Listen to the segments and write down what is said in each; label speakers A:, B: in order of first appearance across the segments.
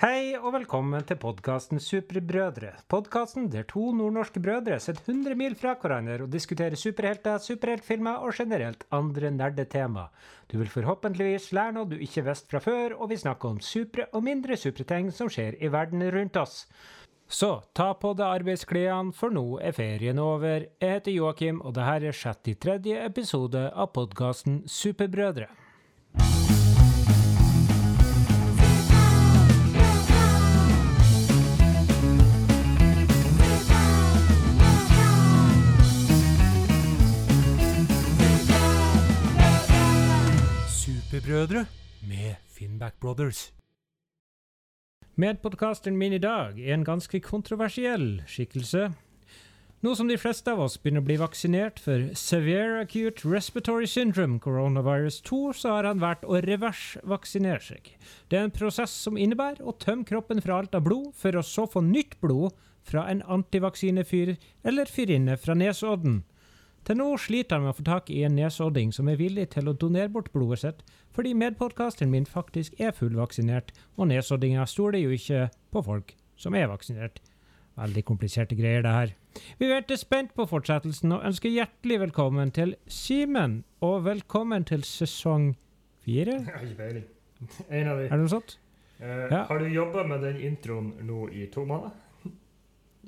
A: Hei og velkommen til podkasten Superbrødre. Podkasten der to nordnorske brødre sitter 100 mil fra hverandre og diskuterer superhelter, superheltfilmer og generelt andre nerdetema. Du vil forhåpentligvis lære noe du ikke visste fra før, og vi snakker om supre og mindre supre ting som skjer i verden rundt oss. Så ta på deg arbeidsklærne, for nå er ferien over. Jeg heter Joakim, og dette er 63. episode av podkasten Superbrødre. Superbrødre med Finnback Brothers. Medpodkasteren min i dag er en ganske kontroversiell skikkelse. Nå som de fleste av oss begynner å bli vaksinert for severe acute respiratory syndrome coronavirus 2, så har han vært å reversvaksinere seg. Det er en prosess som innebærer å tømme kroppen fra alt av blod, for å så få nytt blod fra en antivaksinefyr eller fyrinne fra Nesodden. Til nå sliter han med å få tak i en nesodding som er villig til å donere bort blodet sitt, fordi medpodkasteren min faktisk er fullvaksinert, og nesoddinger stoler jo ikke på folk som er vaksinert. Veldig kompliserte greier, det her. Vi venter spent på fortsettelsen og ønsker hjertelig velkommen til Simen, og velkommen til sesong fire?
B: Har ikke peiling. En av de.
A: Er det noe sånt?
B: Uh,
A: Ja.
B: Har du jobba med den introen nå i to måneder?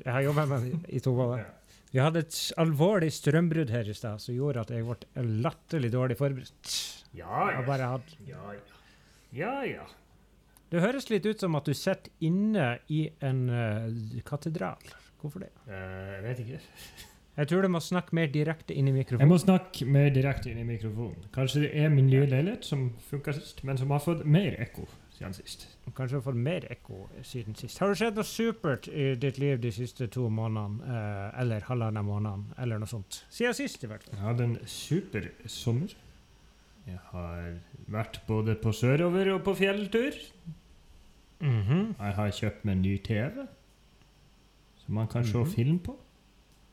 A: Jeg har jobbet med den i to måneder.
B: Ja.
A: Vi hadde et alvorlig strømbrudd her i stad som gjorde at jeg ble latterlig dårlig forberedt.
B: Ja,
A: Jeg bare hadde
B: Ja, ja. Ja, ja.
A: Det høres litt ut som at du sitter inne i en uh, katedral. Hvorfor det?
B: Eh, jeg vet ikke.
A: Jeg tror du må snakke mer direkte inn i mikrofonen.
B: Jeg må snakke mer direkte inn i mikrofonen. Kanskje det er min nye leilighet som funka sist, men som har fått mer ekko siden sist.
A: Kanskje har fått mer ekko siden sist. Har det skjedd noe supert i ditt liv de siste to månedene, eh, eller halvannen måneden, eller noe sånt? Siden sist, i hvert fall.
B: Jeg hadde en super sommer. Jeg har vært både på sørover og på fjelltur.
A: Mhm.
B: Jeg har kjøpt meg en ny TV, som man kan se
A: Mhm.
B: film på.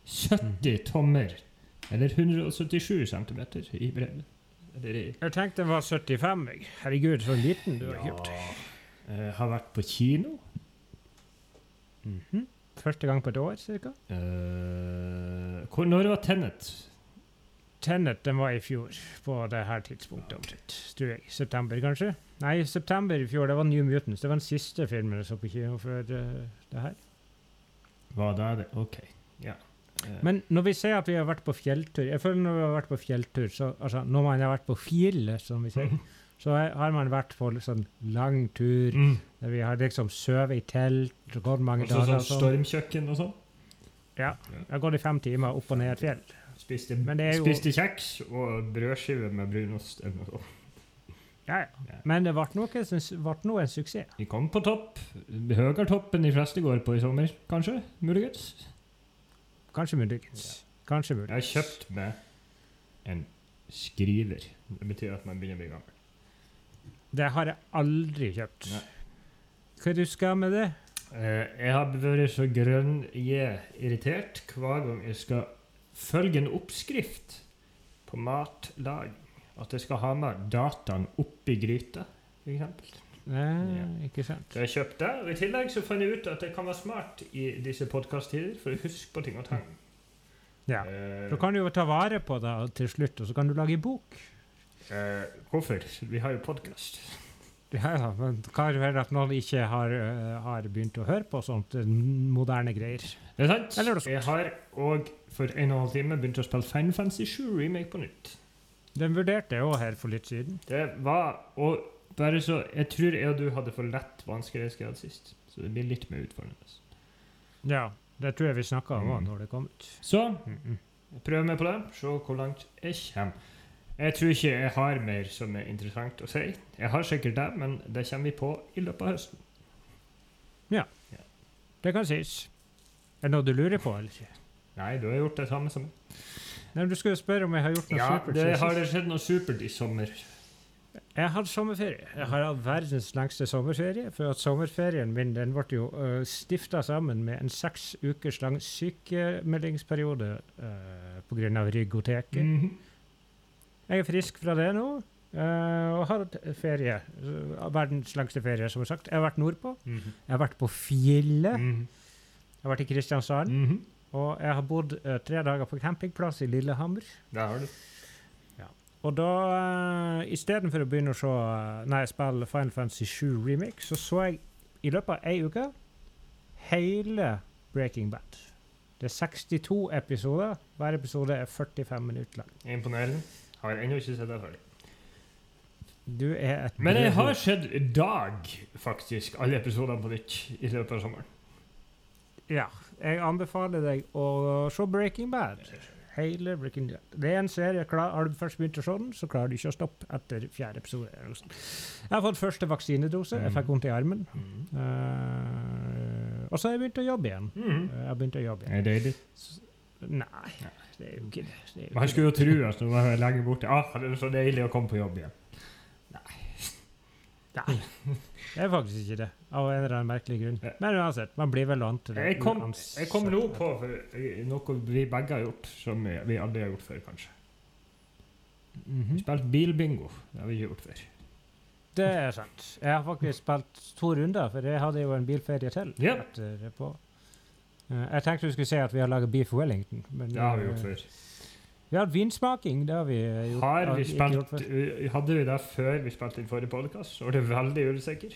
B: 70 tommer, eller 177 cm i bredde.
A: Jeg tenkte den var 75. jeg. Herregud, så liten du har kjøpt.
B: Jeg har vært på kino.
A: Mhm. Første gang på et år, cirka.
B: Uh, hvor, når var Tennet?
A: Tenet den var i fjor, på det her tidspunktet omtrent. Tror jeg. September, kanskje? Nei, september i fjor. Det var New Mutants. Det var den siste filmen jeg så på kino før uh, det her.
B: Var det det? OK. Ja.
A: Men når vi sier at vi har vært på fjelltur Jeg føler når vi har vært på fjelltur, så altså, når man har vært på fjellet, som vi sier, så er- har man vært på sånn lang tur,
B: mm.
A: der vi har liksom sovet i telt, gått mange
B: Også
A: dager
B: sånn
A: sånn.
B: stormkjøkken og sånn.
A: Ja. Jeg har gått i fem timer opp og ned et fjell.
B: Spiste,
A: Men det jo-
B: spiste kjeks og brødskive med brunost.
A: Ja, ja. Men det ble noe ble en suksess.
B: Vi kom på topp. Høyere topp enn de fleste går på i sommer, kanskje? Muligens?
A: Kanskje muligens. Kanskje
B: Jeg har kjøpt meg en skriver. Det betyr at man begynner å bli gammel.
A: Det har jeg aldri kjøpt.
B: Nei.
A: Hva du skal med det?
B: Uh, jeg har vært så grønn-irritert hver gang jeg skal følge en oppskrift på matlaging. At jeg skal ha med dataen oppi gryta, f.eks. Ja.
A: ikke sant.
B: Så jeg kjøpte og i tillegg så fant jeg ut at det kan være smart i disse podkast-tider for å huske på ting og tang.
A: Ja.
B: Uh,
A: Så kan du jo ta vare på det til slutt, og så kan du lage bok.
B: Uh, hvorfor? Vi har jo podkast.
A: Ja, ja, men det kan jo være at noen ikke har, uh, har begynt å høre på sånt moderne greier.
B: Det er sant.
A: Eller.
B: Jeg har òg for en og en halv time begynt å spille fanfancy Fantasy 7 Remake på nytt.
A: Den vurderte jeg òg her for litt siden.
B: Det var Og bare så Jeg tror jeg og du hadde for lett vanskelighetsgrad sist, så det blir litt mer utfordrende.
A: Ja, det tror jeg vi snakka om
B: Mm.
A: når det kom ut.
B: Så jeg meg på det, se hvor langt jeg kommer. Jeg tror ikke jeg har mer som er interessant å si. Jeg har sikkert det, men det kommer vi på i løpet av høsten.
A: Ja, Det kan sies. Er det noe du lurer på, eller?
B: Nei, du har gjort det samme som meg.
A: Nei, men Du skulle spørre om jeg har gjort noe
B: Ja,
A: supert.
B: det har det skjedd noe supert i sommer.
A: Jeg har hatt sommerferie. Jeg har hatt verdens lengste sommerferie. For at sommerferien min den ble jo uh, stifta sammen med en seks ukers lang sykemeldingsperiode uh, pga. ryggoteket.
B: Mhm.
A: Jeg er frisk fra det nå. Uh, og har hatt ferie. Verdens lengste ferie, som sagt. Jeg har vært nordpå.
B: Mhm.
A: Jeg har vært på fjellet.
B: Mhm.
A: Jeg har vært i Kristiansand.
B: Mhm.
A: Og jeg har bodd uh, tre dager på campingplass i Lillehammer.
B: Det har du.
A: Og da, uh, istedenfor å begynne å se, eh, nei, spille Final Fantasy 7 Remix, så så jeg i løpet av ei uke hele Breaking Bad. Det er 62 episoder. Hver episode er 45 minutter lang.
B: Imponerende. Har ennå ikke sett det ferdig.
A: Du er et
B: Men jeg har sett dag, faktisk, alle episodene på nytt i løpet av sommeren.
A: Ja. Jeg anbefaler deg å se Breaking Bad. Hele Breaking Bad. Det er en serie, klar, Har du først begynt å se den, så klarer du ikke å stoppe etter fjerde episode. Jeg har fått første vaksinedose. Jeg fikk vondt i armen. Eh, og så har jeg begynt å jobbe igjen.
B: Mhm.
A: Jeg har begynt å jobbe igjen.
B: Er det deilig?
A: Nei, det er jo ikke det. det, jo
B: Man skulle jo tro at du er lenge borte ah, det er så deilig å komme på jobb igjen.
A: Nei. Nei, det er faktisk ikke det. Av en eller annen merkelig grunn. Men uansett, man blir vel vant til det.
B: Jeg kom, jeg kom nå på noe vi begge har gjort, som vi aldri har gjort før, kanskje. Vi
A: -hmm.
B: Spilt bilbingo. Det har vi ikke gjort før.
A: Det er sant. Jeg har faktisk spilt to runder, for jeg hadde jo en bilferie til.
B: Ja.
A: etterpå. Eh, jeg tenkte du skulle si at vi har laget beef wellington. Men,
B: Det har vi
A: eh,
B: gjort før.
A: Vi har hatt vinsmaking. Det har vi eh, gjort.
B: Har vi spilt, hadde vi det før vi spilte inn forrige podkast? Var det veldig usikker.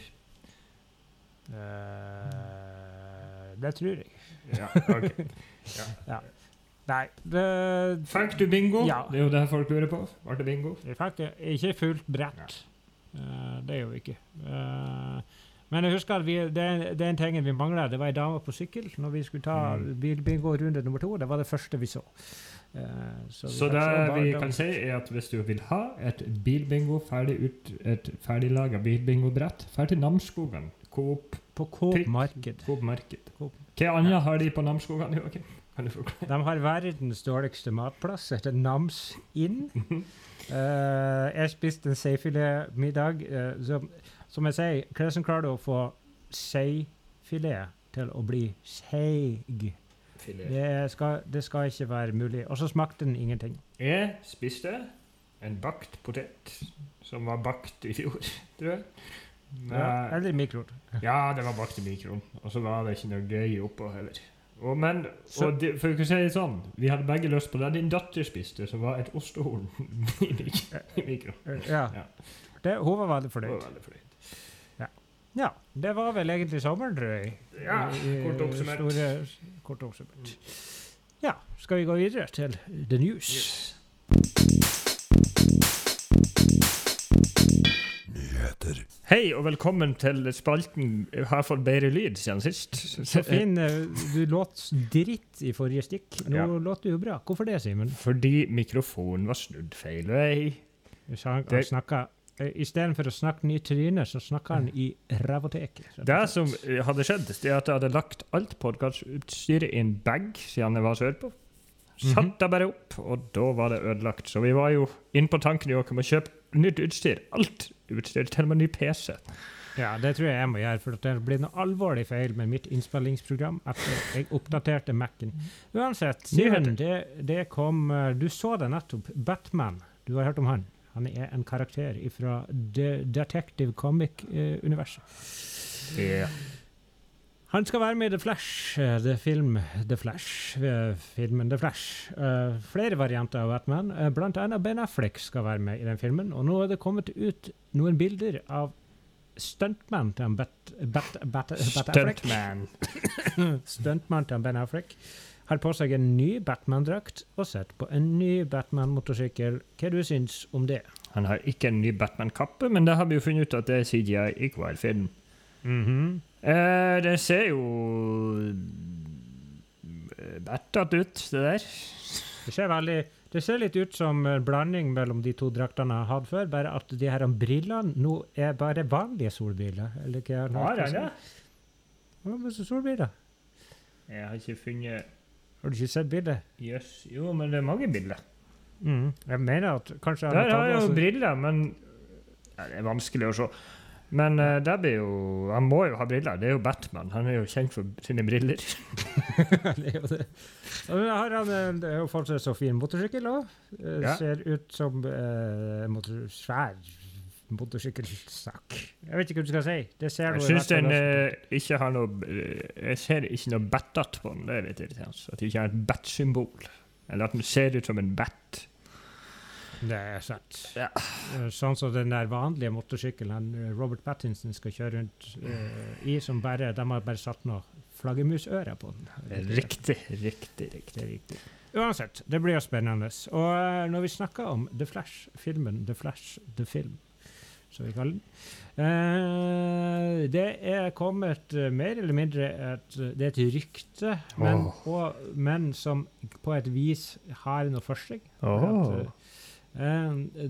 A: Uh, det tror jeg.
B: Ja, ok.
A: Nei, det
B: Fikk du bingo?
A: Ja.
B: Det er jo det folk lurer på. Ble det bingo?
A: Jeg fikk ikke fullt brett. Uh, det er jo ikke. Uh, men jeg husker at vi, det, det er en ting vi mangla. Det var ei dame på sykkel når vi skulle ta
B: Mm.
A: bilbingo runde nummer to. Det var det første vi så. Eh,
B: Så det
A: se bare
B: vi kan si, er at hvis du vil ha et bilbingo ferdig ut, et ferdiglaga bilbingobrett, dra til Namsskogen. Coop
A: På Coop Marked.
B: Coop Marked.
A: Coop.
B: Hva annet har de på Namsskogan? Joakim? Kan du forklare?
A: De har verdens dårligste matplass, heter Nams Inn. uh, jeg spiste en seifilet-middag. eh, som, som jeg sier, hvordan klarer du å få seifilet til å bli seig? Det skal, det skal ikke være mulig. Og så smakte den ingenting.
B: Jeg spiste en bakt potet som var bakt i fjor, tror jeg.
A: Ja, eller i mikroen.
B: Ja, det var bakt i mikroen. Og så var det ikke noe gøy oppå heller. Og, men, og de, for å si det sånn, vi hadde begge lyst på det din datter spiste, som var et ostehorn i, mik mikroen.
A: Ja.
B: Ja.
A: Det, hun var veldig fornøyd. Ja, det var vel egentlig sommeren, tror jeg.
B: Ja, kort oppsummert.
A: Store, kort oppsummert. Ja, skal vi gå videre til the news?
B: Yes. Hei og velkommen til spalten Jeg har fått bedre lyd siden sist.
A: Så fin. eh, Du låt dritt i forrige stikk. Nå
B: Ja.
A: låt du jo bra. Hvorfor det, Simen?
B: Fordi mikrofonen var snudd feil vei.
A: Du snakka Istedenfor å snakke nye tryner, så snakker han i rævoteket.
B: Det som eh, hadde skjedd, det er at jeg hadde lagt alt podkastutstyret i en bag siden jeg var sørpå. Satt jeg bare opp, og da var det ødelagt. Så vi var jo inne på tanken i å komme og kjøpe nytt utstyr. Alt utstyr, til og med ny PC.
A: Ja, det tror jeg jeg må gjøre, for det blir noe alvorlig feil med mitt innspillingsprogram etter jeg oppdaterte Mac-en. Uansett, Simen, det, det kom eh, Du så det nettopp. Batman. Du har hørt om han? Han er en karakter fra The Detective Comic-universet.
B: Ja.
A: Han skal være med i The Flash, eh, The Film The Flash. eh, Filmen The Flash. Uh, flere varianter av Batman. Uh, blant annet Ben Affleck skal være med i den filmen. Og nå er det kommet ut noen bilder av stuntman til Bat, Bat, Bat, Bat Affleck.
B: Stuntman.
A: Stuntman til Ben Affleck. Har på seg en ny Batman-drakt og sitter på en ny Batman-motorsykkel. Hva du syns om det?
B: Han har ikke en ny Batman-kappe, men det har vi jo funnet ut at det er CGI i hver film.
A: -hmm.
B: Eh, det ser jo eh, ut, det der.
A: Det ser, veldig, det ser litt ut som en blanding mellom de to draktene jeg hadde før, bare at de her brillene nå er bare vanlige solbriller. Eller hva jeg
B: Har han det?
A: Med solbriller?
B: Jeg har ikke funnet
A: Har du ikke sett bildet?
B: Jøss. Jo, men det er mange bilder.
A: Mm. Jeg mener at kanskje
B: Der
A: har
B: jeg jo
A: altså,
B: briller, men ja, Det er vanskelig å se. Men uh, blir jo Han må jo ha briller. Det er jo Batman. Han er jo kjent for sine briller.
A: det er jo det. Har han en- det er jo fortsatt så fin motorsykkel òg.
B: Ja.
A: Ser ut som uh, motor, svær motorsykkelsak. Jeg vet ikke hva du skal si. Det ser
B: Jeg syns den eh, ikke har noe Jeg ser ikke noe battat på den. Det er litt irriterende. At det ikke har et bat-symbol. Eller at den ser ut som en bat.
A: Det er sant.
B: Ja.
A: Eh, Sånn som den der vanlige motorsykkelen eh, Robert Pattinson skal kjøre rundt uh, i, som bare De har bare satt noe flaggermusører på den.
B: Riktig, riktig, riktig.
A: Riktig. Uansett, det blir jo spennende. Og når vi snakker om The Flash, filmen The Flash, The Film, som vi kaller den eh, Det er kommet eh, mer eller mindre et, Det er et rykte, men, og, men som på et vis har noe for seg. Oh. eh, eh,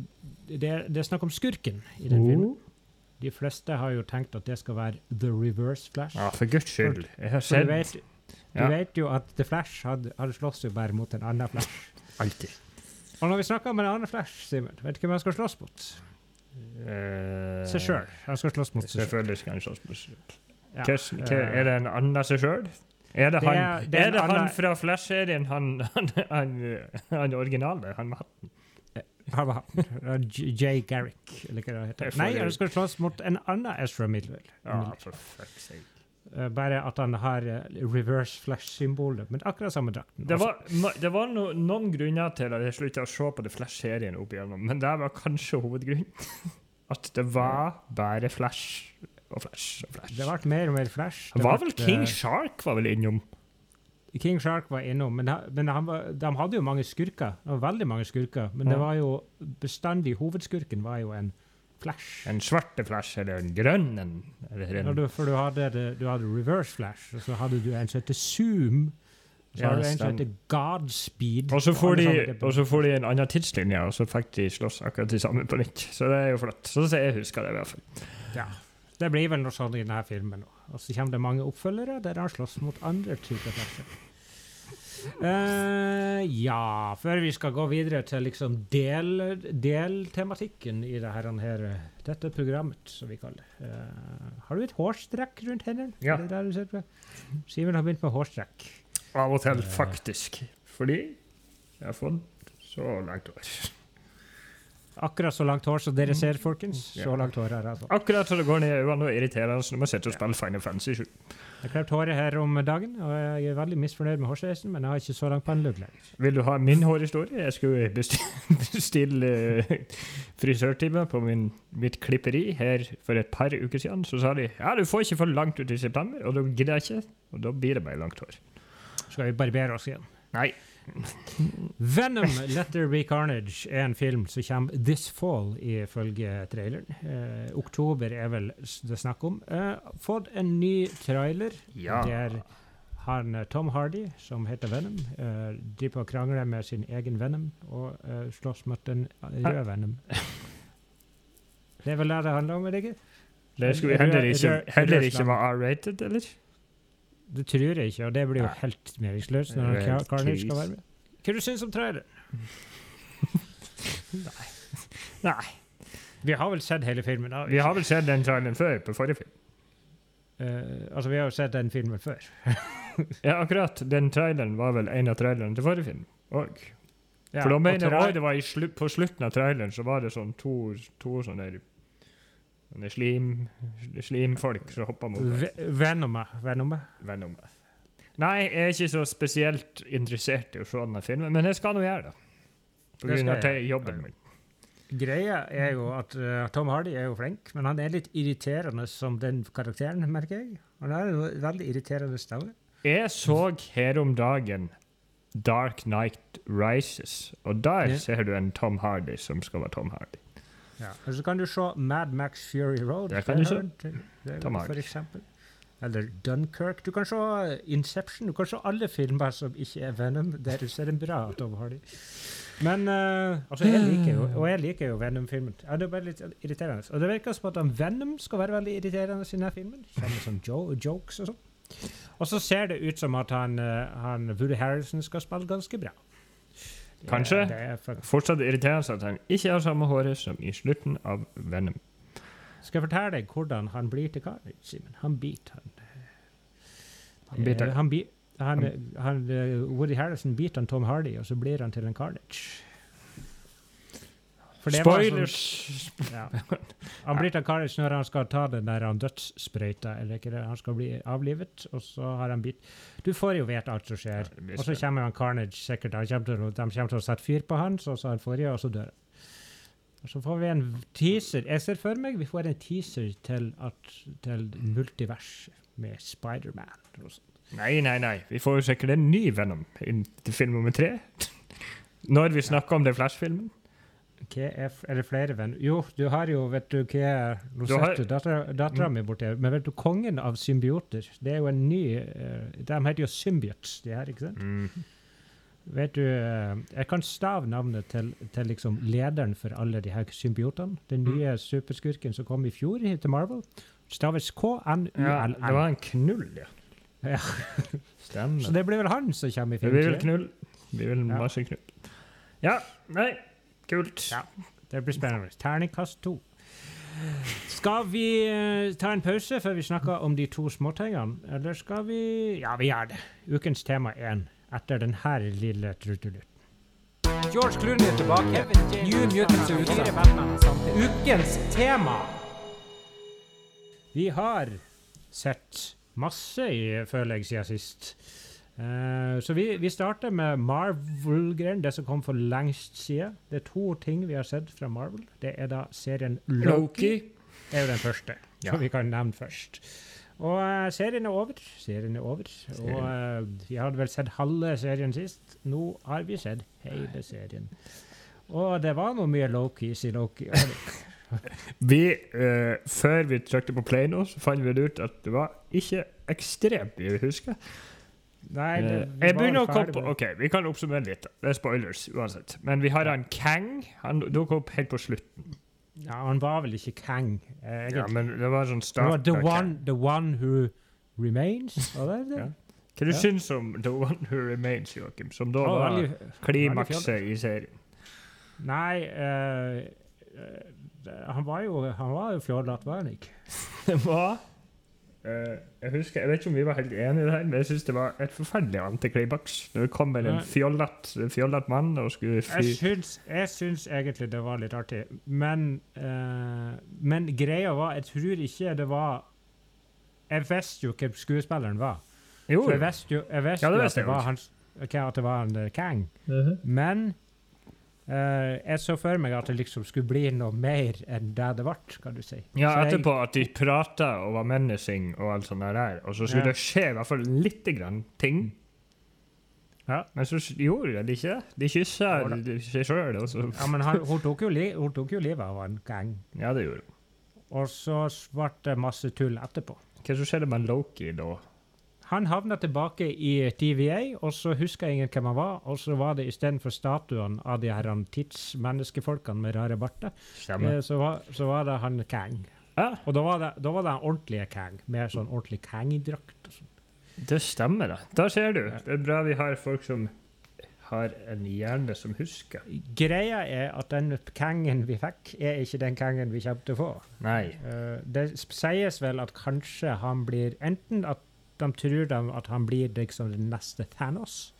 A: det, det er snakk om skurken i den filmen. De fleste har jo tenkt at det skal være The Reverse Flash.
B: Ja, for guds skyld. Jeg har
A: sett. du vet, du
B: Ja.
A: vet jo at The Flash hadde, hadde slåss jo bare mot en annen Flash.
B: alltid.
A: Og når vi snakker om en annen Flash, Simen, vet du hvem han skal slåss mot?
B: Eh,
A: Seg sjøl. Han skal slåss mot seg sjøl.
B: Selvfølgelig skal han slåss mot seg sjøl.
A: Ja.
B: Hva- Er det en annen seg sjøl? Er det
A: Det
B: han,
A: er- det er
B: er det han fra Flash-serien, han, han, han, han originale? Han med hatten?
A: Han var han. Jay Garrick, eller hva det heter. Nei, han skal slåss mot en annen Ezra Midwell.
B: Ja, for fuck's sake.
A: Eh, bare at han har eh, reverse flash-symbolet, men akkurat samme drakten.
B: Det var, det var no, noen grunner til at jeg slutta å se på The Flash-serien opp igjennom, men det var kanskje hovedgrunnen. At det var bare Flash og Flash og Flash.
A: det ble mer og mer Flash.
B: Det
A: Det
B: var vel King
A: eh,
B: Shark var vel innom?
A: King Shark var innom, men, men han var, de hadde jo mange skurker. Det var veldig mange skurker, men det var jo bestandig Hovedskurken var jo en Flash.
B: En svarte Flash eller en grønn en? Eller en
A: Ja, du, for du hadde, du hadde reverse flash, og så hadde du en som heter Zoom. Og så
B: Ja,
A: hadde du en som heter Godspeed.
B: Og så får de, får de en annen tidslinje, og så fikk de slåss akkurat de samme på nytt. Så det er jo flott. Sånn som jeg husker det, i hvert fall.
A: Ja. Det blir vel noe sånn i denne filmen òg. Og så kommer det mange oppfølgere der han slåss mot andre typer flasher. Eh, ja, før vi skal gå videre til liksom del, deltematikken i det her, her, dette programmet, som vi kaller det. Uh, har du et hårstrekk rundt hendene?
B: Ja.
A: Simen har begynt med hårstrekk.
B: Av og til,
A: Eh.
B: faktisk. Fordi jeg har fått så langt hår.
A: Akkurat så langt hår som dere ser, folkens.
B: Ja.
A: Så langt hår her, altså.
B: Akkurat så det går ned i øynene og irriterer oss når man sitter og spiller Final Fantasy 7.
A: Jeg klippet håret her om dagen, og jeg er veldig misfornøyd med hårsveisen, men jeg har ikke så lang pannelugg lenger.
B: Vil du ha min hårhistorie? Jeg skulle bestille, bestille eh, frisørtime på min, mitt klipperi her for et par uker siden. Så sa de ja, du får ikke for langt ut i september, og da gidder jeg ikke. Og da blir det bare langt hår.
A: Skal vi barbere oss igjen?
B: Nei.
A: Venom Let There Be Carnage er en film som kommer this fall, ifølge traileren. Eh, oktober er vel det snakk om. Eh, fått en ny trailer
B: Ja.
A: der han eh, Tom Hardy, som heter Venom, eh, driver og krangler med sin egen Venom og eh, slåss mot den rød Venom. Det er vel det det handler om, er det ikke?
B: Det skulle
A: vi
B: heller ikke, heller ikke være R-rated, eller?
A: Det tror jeg ikke, og det blir jo helt meningsløst når
B: Helt
A: Carnage skal være med. Hva du syns du om traileren?
B: Nei.
A: Vi har vel sett hele filmen? da?
B: Vi har vel sett den traileren før, på forrige film.
A: Uh, altså, vi har jo sett den filmen før.
B: Ja, akkurat. Den traileren var vel en av trailerne til forrige film. òg.
A: Ja,
B: For da mener jeg det var i slu, på slutten av traileren så var det sånn to, to sånne, sånne slim, slimfolk som hopper mot meg.
A: Ve- Venoma. Venoma.
B: Nei, jeg er ikke så spesielt interessert i å se denne filmen, men jeg skal nå gjøre det. På grunn av det er jobben min.
A: Greia er jo at uh, Tom Hardy er jo flink, men han er litt irriterende som den karakteren, merker jeg. Han har en veldig irriterende stemme.
B: Jeg så her om dagen Dark Night Rises, og der
A: Ja.
B: ser du en Tom Hardy som skal være Tom Hardy.
A: Ja. Og så kan du se Mad Max Fury Road.
B: Det kan du se.
A: For eksempel. Eller Dunkerque. Du kan se Inception. Du kan se alle filmer som ikke er Venom, der du ser en bra Tom Hardy. Men uh, altså, jeg liker jo, og jeg liker jo Venom-filmen. Ja, det er bare litt irriterende. Og det virker som at Venom skal være veldig irriterende i denne filmen. Kjenner sånn jo jokes og sånn. Og så ser det ut som at han, eh, han Woody Harrison skal spille ganske bra.
B: Kanskje.
A: Er
B: Fortsatt irriterende at han ikke har samme håret som i slutten av Venom.
A: Skal jeg fortelle deg hvordan han blir til Carnage, Simen? Han biter han.
B: Han biter.
A: Eh, han, han, han, eh, Woody Harrison biter han Tom Hardy, og så blir han til en Carnage. Var sånn-
B: Spoilers!
A: Ja. Han blir til Carnage når han skal ta den der dødssprøyta, eller ikke det? Han skal bli avlivet, og så har han bit Du får jo vite alt som skjer.
B: Ja,
A: Og så kommer han Carnage sikkert. Han kommer til, de kommer til å sette fyr på han, så sa han forrige, og så dør han. Og så får vi en teaser. Jeg ser for meg vi får en teaser til, at, til multivers med Spiderman.
B: Nei, nei, nei. Vi får jo sikkert en ny Venom til film nummer tre. Når vi snakker om den Flash-filmen.
A: Hva er, er det flere venner? Jo, du har jo, vet du hva Nå
B: Du
A: dattera dattera mi borti her. Men vet du, kongen av symbioter, det er jo en ny uh, De heter jo symbiots, de her, ikke sant?
B: Mm.
A: Vet du, uh, jeg kan stave navnet til, til liksom lederen for alle de her symbiotene. Den
B: Mm.
A: nye superskurken som kom i fjor til Marvel. Staves
B: Ja,
A: K-N-U-L-L.
B: det var en knull, ja.
A: Ja.
B: Stemmer.
A: Så det blir vel han som kommer i
B: Vi
A: film
B: vil
A: tre?
B: knull. Vi vil
A: Ja.
B: masse knull. Ja, nei, kult.
A: Ja. Det blir spennende. Terningkast to. Skal vi eh, ta en pause før vi snakker om de to småtingene, eller skal vi Ja, vi gjør det. Ukens tema én etter denne lille trudelutten. George Clooney er tilbake. New Mutants er ute. Ukens tema. Vi har sett masse, i, føler jeg, siden sist. Eh, så vi, vi starter med Marvel-greien, det som kom for lengst siden. Det er to ting vi har sett fra Marvel. Det er da serien Loki.
B: Loki.
A: er jo den første,
B: Ja.
A: som vi kan nevne først. Og uh, serien er over. Serien er over. Og eh, vi hadde vel sett halve serien sist. Nå har vi sett hele serien. Og det var noe mye Lokis i Loki.
B: Vi, før vi trykte på play nå, så fant vi ut at det var ikke ekstremt mye vi husker.
A: Nei, det,
B: Eh,
A: vi
B: jeg begynner å komme på OK, vi kan oppsummere litt. Det er spoilers uansett. Men vi har en Kang. Han dukket opp helt på slutten.
A: Ja, han var vel ikke Kang, egentlig.
B: Ja, men det var sånn
A: det var
B: start
A: the one, the one who remains. Var det det?
B: Ja. Hva du
A: Ja.
B: syns om The One Who Remains, Joakim? Som da
A: oh, var
B: klimakset i serien.
A: Nei uh, uh, Han var jo Han var jo fjollete, var han ikke?
B: Hva? Jeg husker, jeg vet ikke om vi var helt enige i det her, men jeg syns det var et forferdelig antiklimaks. Når det kommer en fjollet, mann og skulle
A: Jeg
B: fly
A: syns, jeg syns egentlig det var litt artig, men uh, Men greia var Jeg tror ikke det var Jeg visste jo hvem skuespilleren var.
B: Jo,
A: For jeg visste jo, jeg visste
B: Ja, det
A: jo
B: visste
A: at, det var hans, okay, at det var en eh, Kang.
B: -huh.
A: Men eh, jeg så for meg at det liksom skulle bli noe mer enn det det ble, kan du si.
B: Ja,
A: Så jeg-
B: etterpå at de prata og var menacing og alt sånt der, og så skulle
A: Ja.
B: det skje i hvert fall lite grann ting.
A: Ja.
B: Men så gjorde de ikke det. De kyssa seg sjøl,
A: Ja, men han, hun, tok jo li, hun tok jo livet av en gang.
B: Ja, det gjorde hun.
A: Og så ble det masse tull etterpå.
B: Hva som skjedde med Loki da?
A: Han havna tilbake i TVA, og så huska ingen hvem han var. Og så var det istedenfor statuene av de her tidsmenneskefolkene med rare barter, eh, så, så var det han Kang.
B: Ja,
A: Og da var det, da var det en ordentlig Kang, med sånn ordentlig Kang-drakt. sånn.
B: det stemmer, da. Da ser du. Det er bra vi har folk som har en hjerne som husker.
A: Greia er at den Kangen vi fikk, er ikke den Kangen vi kommer til å få.
B: Nei.
A: Eh, det sies vel at kanskje han blir Enten at de tror de at han blir liksom den neste Thanos,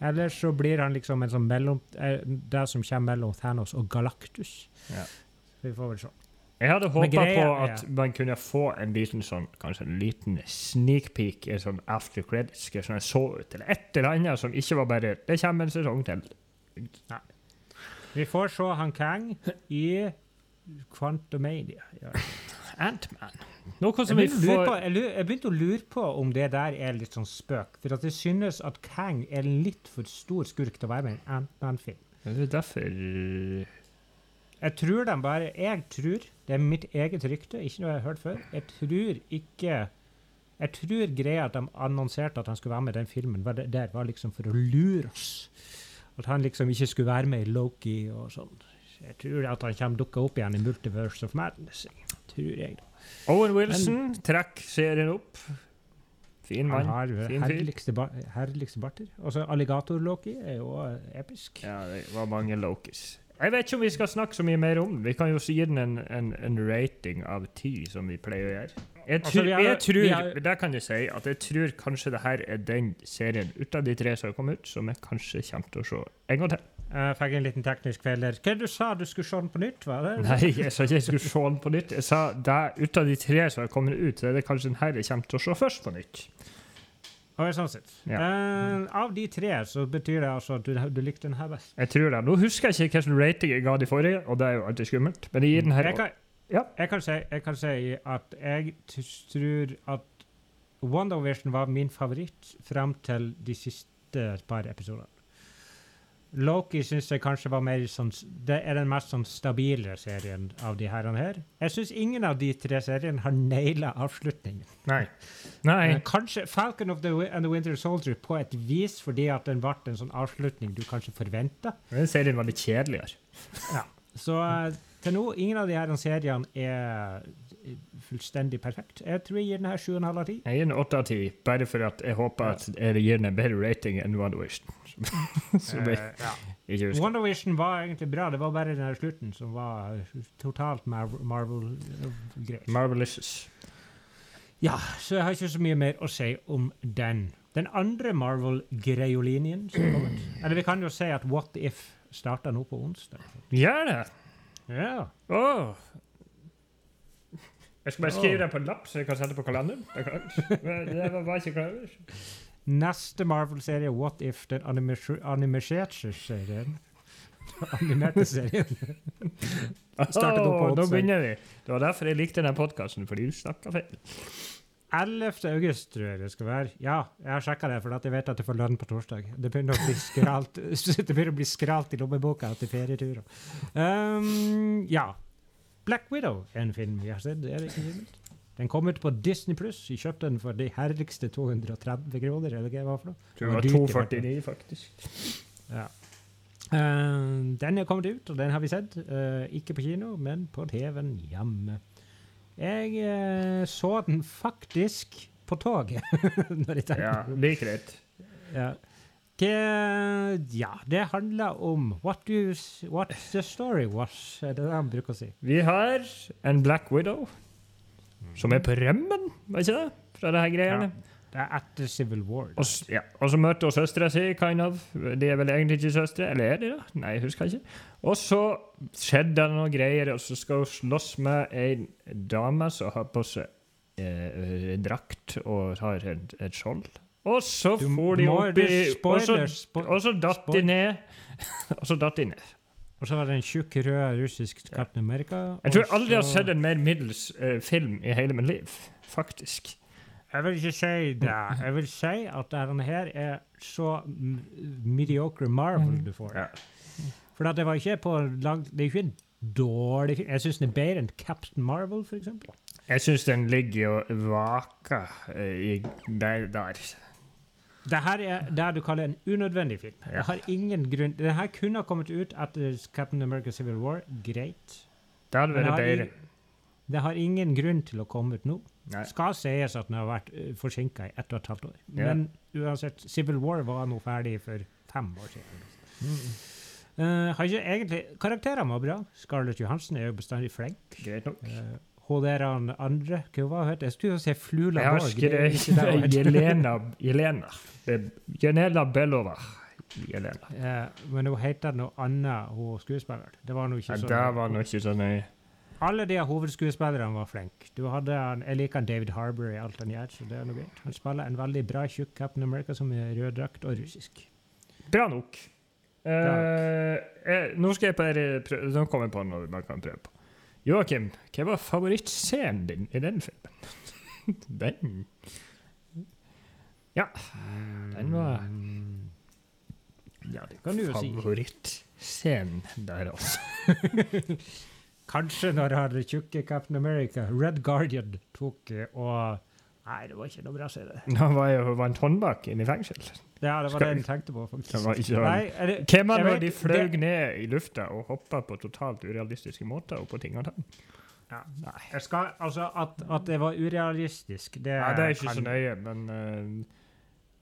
A: eller så blir han liksom en sånn mellom, eh, det som kommer mellom Thanos og Galactus.
B: Ja.
A: Vi får vel se.
B: Jeg hadde håpa på
A: at
B: at man kunne få en liten sånn, kanskje en liten sneak peek, en sånn after credits, som jeg så ut, eller et eller annet som ikke var bare Det kommer en sesong til. Nei.
A: Vi får se han Kang i Quantumania. Ja.
B: Antman. Noe
A: Jeg,
B: vi
A: på,
B: får
A: jeg, jeg begynte å lure på om det der er litt sånn spøk. For at det synes at Kang er en litt for stor skurk til å være med i en Ant-Man-film.
B: Det er derfor
A: Jeg tror de bare Jeg tror, det er mitt eget rykte, ikke noe jeg har hørt før, jeg tror ikke Jeg tror greia at de annonserte at han skulle være med i den filmen, var det, der var liksom for å lure oss. At han liksom ikke skulle være med i Loki og sånn. Jeg tror at han kommer dukka opp igjen i Multiverse of Madness. Tror jeg. da.
B: Owen Wilson trekker serien opp. Fin
A: Han
B: mann.
A: har jo
B: fin
A: herligste, ba herligste barter. Og så Alligator-Loki er jo eh, episk.
B: Ja, det var mange Lokis. Jeg vet ikke om vi skal snakke så mye mer om den. Vi kan jo gi den en, en, en rating av ti, som vi pleier å gjøre. Jeg, tror,
A: altså, har-
B: jeg tror,
A: har-
B: der kan jeg si, at jeg tror kanskje det her er den serien ut av de tre som har kommet ut, som jeg kanskje kommer til å se en gang til.
A: Jeg fikk en liten teknisk feil der. Hva du sa du skulle se den på nytt? var det?
B: Nei, jeg sa ikke jeg skulle se den på nytt. Jeg sa det, ut av de tre som har kommet ut, så er det kanskje den her jeg kommer til å se først på nytt.
A: Og sånn sett.
B: Ja.
A: Uh, av de tre så betyr det altså at du, du likte den her best.
B: Jeg tror det. Nå husker jeg ikke hvilken rating jeg ga de forrige, og det er jo alltid skummelt, men jeg gir den her
A: Jeg kan,
B: Ja.
A: jeg kan, si, jeg kan si at jeg tror at WandaVision var min favoritt frem til de siste par episodene. Loki syns jeg kanskje var mer sånn Det er den mest sånn stabile serien av de herrene her. Jeg syns ingen av de tre seriene har naila avslutningen.
B: Nei. Nei.
A: Kanskje Falcon of the and the Winter Soldier på et vis fordi at den ble en sånn avslutning du kanskje forventa.
B: Den serien var litt kjedeligere.
A: Så eh, til nå, ingen av de her seriene er fullstendig perfekt. Jeg tror jeg gir den her 7,5 av 10.
B: Jeg gir den 8 av 10, bare for at jeg håper at jeg gir den en bedre rating enn WandaVision. Som jeg
A: Eh, ja. WandaVision var egentlig bra, det var bare den her slutten som var totalt Mar- Marvel-greier.
B: Marvelicious.
A: Ja, så jeg har ikke så mye mer å si om den. Den andre Marvel-greiolinjen som kommer Eller vi kan jo si at What If starter nå på onsdag.
B: Gjør det!
A: Ja.
B: Åh. Jeg skal bare skrive det på en lapp, så jeg kan sette på kalenderen. Det var bare ikke klar over.
A: Neste Marvel-serie, What If, den animerte serien Animerte serien. Startet opp på
B: Åh, Nå begynner vi. Det var derfor jeg likte denne podkasten, fordi du snakka feil.
A: 11. august, tror jeg det skal være. Ja, jeg har sjekka det, for at jeg vet at jeg får lønn på torsdag. Det begynner å bli skralt, det begynner å bli skralt i lommeboka etter ferieturer. Um, ja. Black Widow er en film vi har sett. Er det ikke? Den kom ut på Disney Pluss. Vi kjøpte den for de herligste 230 kroner. eller hva det var for noe.
B: Tror det var 249, faktisk.
A: Ja. Uh, den er kommet ut, og den har vi sett. Uh, ikke på kino, men på TV-en hjemme. Jeg uh, så den faktisk på toget. når jeg tenkte
B: Ja, like greit.
A: Ja. Hva- ja, det handler om what, you, what the story was, er det det han bruker å si.
B: Vi har en Black Widow som er på rømmen, var ikke det? Fra det her greiene.
A: Det er etter Civil War.
B: Og, ja. og så møter hun søstera si, kind of. De er vel egentlig ikke søstre, eller er de det? Nei, jeg husker ikke. Og så skjedde det noen greier, og så skal hun slåss med ei dame som har på seg eh, drakt og har et, et skjold. Og så for de opp i Og så, og så datt de ned. og så datt de ned.
A: Og så var det en tjukk, rød russisk Captain America.
B: Jeg tror jeg aldri har sett en mer middels uh, film i hele mitt liv. Faktisk.
A: Jeg vil ikke si det. Jeg vil si at denne her er så mediocre Marvel du får.
B: Ja.
A: For det var ikke på langt Det er ikke en dårlig film. Jeg syns den er bedre enn Captain Marvel, eksempel.
B: Jeg syns den ligger og vaker eh, der. der.
A: Det her er det du kaller en unødvendig film.
B: Ja.
A: Det har ingen grunn Det her kunne ha kommet ut etter Captain America Civil War. Greit.
B: Det hadde vært bedre.
A: Det har ingen grunn til å komme ut nå.
B: Nei.
A: Skal sies at den har vært uh, forsinka i ett og et halvt år.
B: Ja.
A: Men uansett, Civil War var nå ferdig for fem år siden. Eh, har ikke egentlig Karakterene var bra. Scarlett Johansen er jo bestandig flink.
B: Greit nok.
A: Uh, hun der andre Hva var hun het? Jeg skulle jo si Flula
B: Jeg har
A: det det.
B: Jelena Jelena. Jelena Belova. Jelena.
A: Ja, men hun heter noe annet, hun skuespilleren. Det var nå ikke
B: Ja,
A: så
B: det var nå ikke så nøye.
A: Alle de hovedskuespillerne var flinke. Jeg liker David Harbour i alt han gjør, så det er noe greit. Han spiller en veldig bra tjukk Captain America som er røddrakt og russisk.
B: Bra nok. Eh, nå skal jeg bare prøve Nå kommer jeg på noe man kan prøve på. Joakim, hva var favorittscenen din i den filmen? den Ja, den var.
A: Ja, det kan du jo si.
B: Favorittscenen der, altså.
A: Kanskje når han tjukke Captain America, Red Guardian, tok eh, og Nei, det var ikke noe bra serie.
B: Nå var jo Vant Håndbak inne i fengsel.
A: Ja, det var
B: Skal-
A: det jeg tenkte på, faktisk.
B: Det var ikke sånn.
A: Nei, er det,
B: Hvem av
A: Jeg
B: de fløy
A: det-
B: ned i lufta og hoppa på totalt urealistiske måter oppå ting og ting?
A: ja. Jeg skal, altså, at, at det var urealistisk, det
B: Nei, det er ikke
A: kan-
B: så nøye, men uh,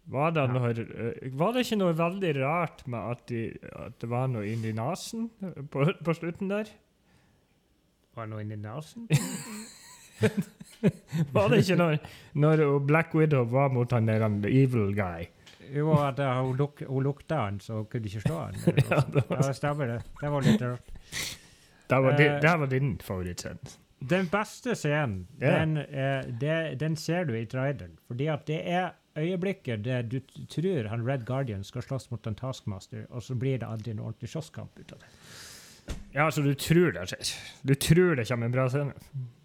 B: Var det, noe, eh, var det ikke noe veldig rart med at, de, at det var noe inni nesen på, på slutten der?
A: Var det noe inni nesen?
B: Var det ikke når, når Black Widow var mot han der evil guy?
A: Jo, at uh, hun, luk, hun lukta han, så hun kunne ikke slå han.
B: Ja, det var-
A: Ja, stemmer det. Det var litt rart.
B: Det var, din,
A: Eh,
B: det var din favorittscene.
A: Den beste scenen,
B: yeah.
A: den, eh, det, den ser du i traileren. Fordi at det er øyeblikket der du tror han Red Guardian skal slåss mot en Taskmaster, og så blir det aldri en ordentlig slåsskamp ut av det.
B: Ja, så du tror det skjer? Du tror det kommer en bra scene?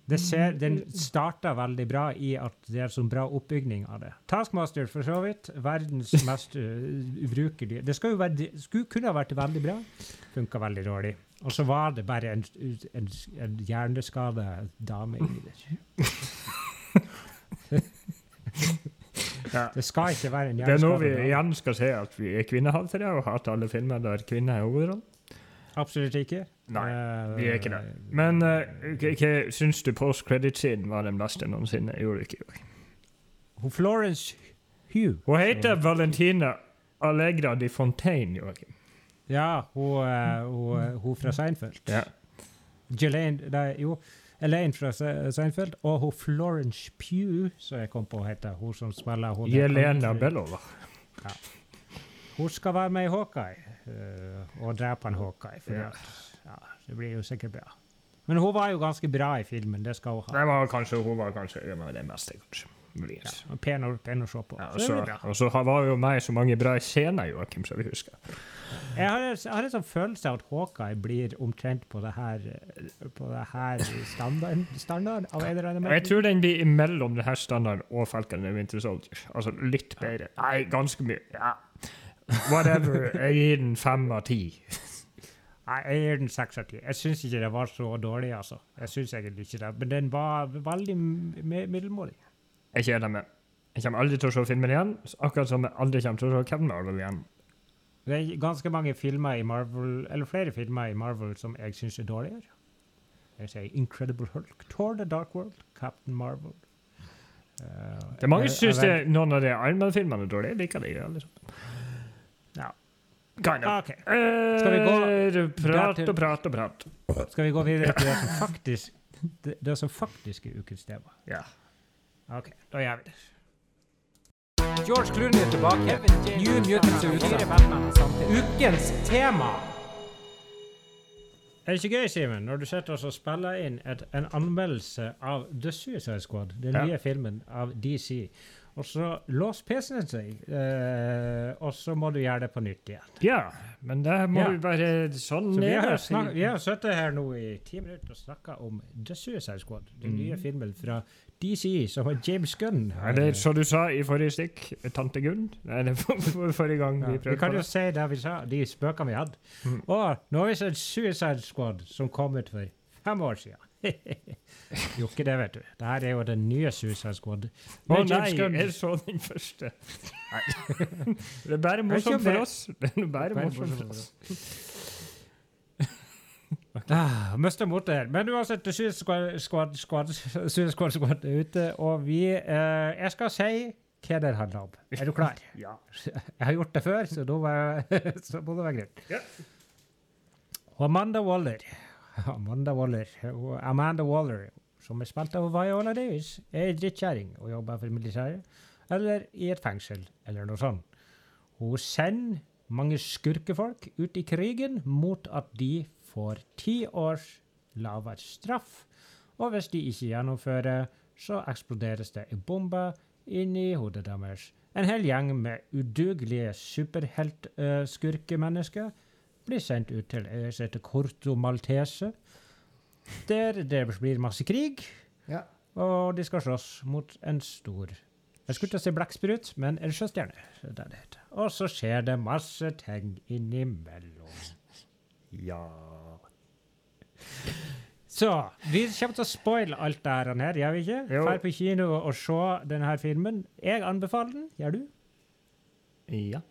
A: Det ser, den starta veldig bra i at det er sånn bra oppbygning av det. Taskmaster, for så vidt, verdens mest uh, ubrukelige Det skulle, være, skulle, kunne ha vært veldig bra, funka veldig dårlig. Og så var det bare en, en, en hjerneskada dame inni der.
B: Ja.
A: Det skal ikke være en
B: Det er nå vi igjen skal se at vi er kvinnehatere og hater alle filmer der kvinner er hovedrollen.
A: Absolutt ikke.
B: Nei,
A: Eh,
B: vi er ikke det. Men hva syns du post credit-siden var den beste noensinne? Jeg gjorde ikke.
A: Hun Florence Hugh.
B: Hun heter Valentina Allegra di Fontaine, Joakim.
A: Ja, hun, eh, hun, hun fra Seinfeld.
B: Ja.
A: Jelaine, nei, jo, Elaine fra Se- Seinfeld, og hun Florence Pugh, som jeg kom på å hete, hun som spiller hun
B: Jelena
A: Bellova.
B: Bellova.
A: Hun skal være med i Hawkeye, uh, og drepe en Hawkeye. For
B: Ja.
A: at, ja, det blir jo sikkert bra. Men hun var jo ganske bra i filmen, det skal hun ha.
B: Det var kanskje, hun var kanskje en av de meste, kanskje. Ja,
A: Ja, pen, å, pen å se på.
B: Ja, og
A: det
B: så, og så var jo meg så mange bra scener, Joakim, som vi husker.
A: Jeg har, jeg har en sånn følelse av at Hawkeye blir omtrent på det her, eh, på det her standarden. standard av en eller annen
B: Jeg tror den blir imellom denne standarden og Falcon and Winter Soldier. Altså litt bedre. Nei, ganske mye. Ja. Whatever. Jeg gir den fem av ti.
A: Nei, jeg gir den seks av ti. Jeg syns ikke det var så dårlig, altså. Jeg syns egentlig ikke det. Men den var veldig mi- middelmådig.
B: Jeg kjeder meg. Jeg kommer aldri til å se filmen igjen, akkurat som jeg aldri kommer til å se Kevin Marvel igjen.
A: Det er ganske mange filmer i Marvel, eller flere filmer i Marvel som jeg syns er dårligere. Jeg sier Incredible Hulk, Thor The Dark World, Captain Marvel. Uh,
B: Det er mange som syns noen av de Iron Man-filmene er dårlige. Jeg liker de. Liksom.
A: Ja.
B: Kind of.
A: OK. Skal vi gå
B: Eh, Prat og prat og prat.
A: Skal vi gå videre til det som faktisk, det, det som faktisk er ukens tema?
B: Ja.
A: OK, da gjør vi det. George Clooney er tilbake. New Mutants er ute. Ukens tema. Er det ikke gøy, Simen, når du sitter og spiller inn et, en anmeldelse av The Suicide Squad, den
B: Ja.
A: nye filmen av DC, og så lås PC-en seg, eh, og så må du gjøre det på nytt igjen.
B: ja, men det må
A: Ja.
B: vi bare sånn
A: Så vi har, snak, vi har sittet her nå i ti minutter og snakka om The Suicide Squad, den nye
B: Mhm.
A: filmen fra DC, som har James Gunn. Er
B: det som du sa i forrige stikk, tante Gunn. Nei, det var forrige gang
A: ja,
B: vi
A: vi kan jo si det vi sa, de spøkene vi hadde.
B: Mm.
A: Og nå har vi sett Suicide Squad, som kom ut for fem år siden. jo ikke det, vet du. Det her er jo den nye Suicide Squad.
B: Å
A: oh,
B: nei, jeg så den første. Det er bare morsomt for oss. Det er bare morsomt for oss.
A: Ah, Mista motet her. Men uansett, Suicide Squad, Squad, Squad, Squad er ute, og vi eh, Jeg skal si hva det handler om. Er du klar?
B: Ja.
A: Jeg har gjort det før, så, da må det være greit.
B: Ja.
A: Amanda Waller Amanda Waller og Amanda Waller, som er spilt av Viola Davis, er ei drittkjerring og jobber for militæret, eller i et fengsel, eller noe sånt. Hun sender mange skurkefolk ut i krigen mot at de får ti års lavere straff. Og hvis de ikke gjennomfører, så eksploderes det en bombe inni hodet deres. En hel gjeng med udugelige superheltskurkemennesker blir sendt ut til øya som heter Corto Maltese, der det blir masse krig,
B: Ja.
A: og de skal slåss mot en stor Jeg skulle til å si blekksprut, men en sjøstjerne. er. Og så skjer det masse ting innimellom.
B: ja.
A: Så vi kommer til å spoile alt det her gjør vi ikke? Drar på kino og se denne filmen. Jeg anbefaler den. Gjør du?
B: Ja.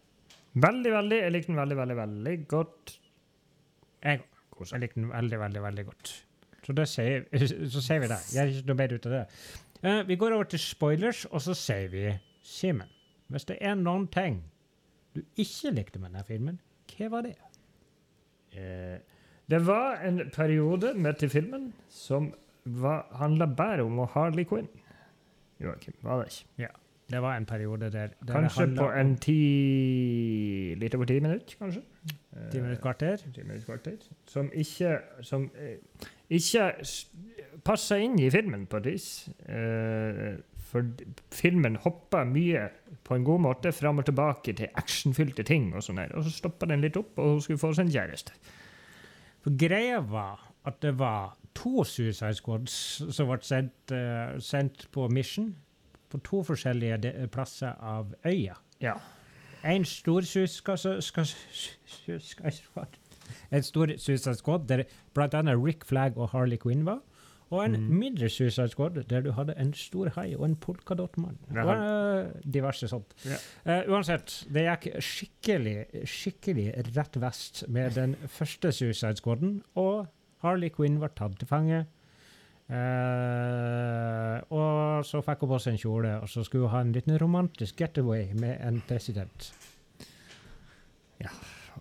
B: Veldig, veldig. Jeg likte den veldig, veldig, veldig godt.
A: Jeg
B: Kos
A: Jeg likte den veldig, veldig veldig godt. Så, det sier, så sier vi det. Jeg er ikke noe bedre ut av det. Uh, vi går over til spoilers, og så sier vi Simen. Hvis det er noen ting du ikke likte med denne filmen, hva var det?
B: Uh, det var en periode med til filmen som handla bare om Harley Quinn. Joakim, var det ikke?
A: Det var en periode der, der
B: Kanskje på en ti Litt over ti minutter, kanskje? Eh,
A: ti minutter kvarter.
B: ti minutter kvarter. Som ikke Som eh, ikke passer inn i filmen på et vis. Eh, for filmen hopper mye på en god måte fram og tilbake til actionfylte ting. Og sånn her. Og så stoppa den litt opp, og hun skulle få seg en kjæreste.
A: For greia var at det var to Suicide Squads som ble sendt, eh, sendt på mission på to forskjellige plasser av øya.
B: Ja.
A: En stor Suicide Squad En stor Suicide Squad der annet Rick Flagg og Harley Quinn var. Og en
B: mm.
A: mindre Suicide Squad der du hadde en stor hai og en polkadottmann. Og uh, diverse sånt.
B: Ja.
A: Uh, uansett, det gikk skikkelig, skikkelig rett vest med den første Suicide Squaden, og Harley Quinn var tatt til fange. Eh, og så fikk hun på seg en kjole, og så skulle hun ha en liten romantisk getaway med en president.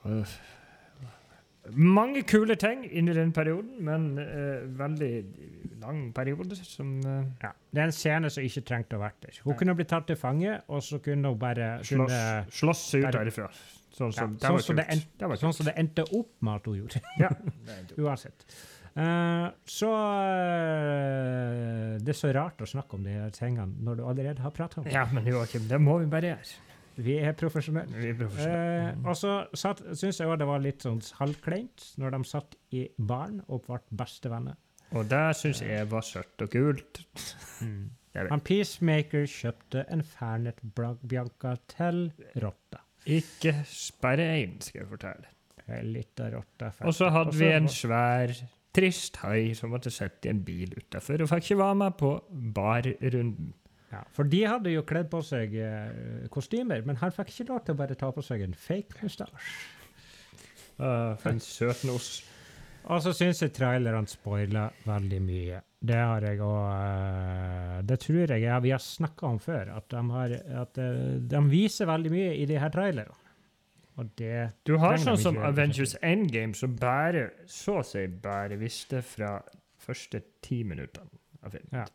B: Øh. Mange kule ting inni den perioden, men uh, veldig lang periode som eh,
A: Ja. Det er en scene som ikke trengte å vært der. Hun
B: ja.
A: kunne blitt tatt til fange, og så kunne hun bare
B: slåss, slåss seg ut derifra. Sånn som,
A: Ja,
B: det
A: sånn som det endte,
B: Det
A: Sånn det endte opp med at hun gjorde.
B: Ja.
A: Uansett. Eh, så eh, Det er så rart å snakke om de her tingene når du allerede har pratet om det.
B: ja, men Joakim, det må vi bare gjøre.
A: Vi er profesjonelle.
B: Vi er profesjonelle.
A: Eh, og så syns jeg også det var litt sånn halvkleint når de satt i baren og ble bestevenner.
B: Og det syns jeg var søtt og kult. Mm.
A: Han Peacemaker kjøpte en Fernet Bianca til rotta.
B: Ikke bare én, skal jeg fortelle.
A: Ei lita rotte.
B: Og så hadde vi en svær, trist hai som måtte sitte i en bil utafor og fikk ikke være med på barrunden.
A: Ja, for de hadde jo kledd på seg eh, kostymer, men han fikk ikke lov til å bare ta på seg en fake mustasje.
B: Uh, for en søtnos.
A: Og så syns jeg trailerne spoiler veldig mye. Det har jeg òg Det tror jeg ja, vi har snakka om før, at, de, har, at eh, de viser veldig mye i de her trailerne. Og det
B: Du har sånn som Avengers Endgame, som bare, så å si bare visste fra første ti minuttene av filmen.
A: Ja.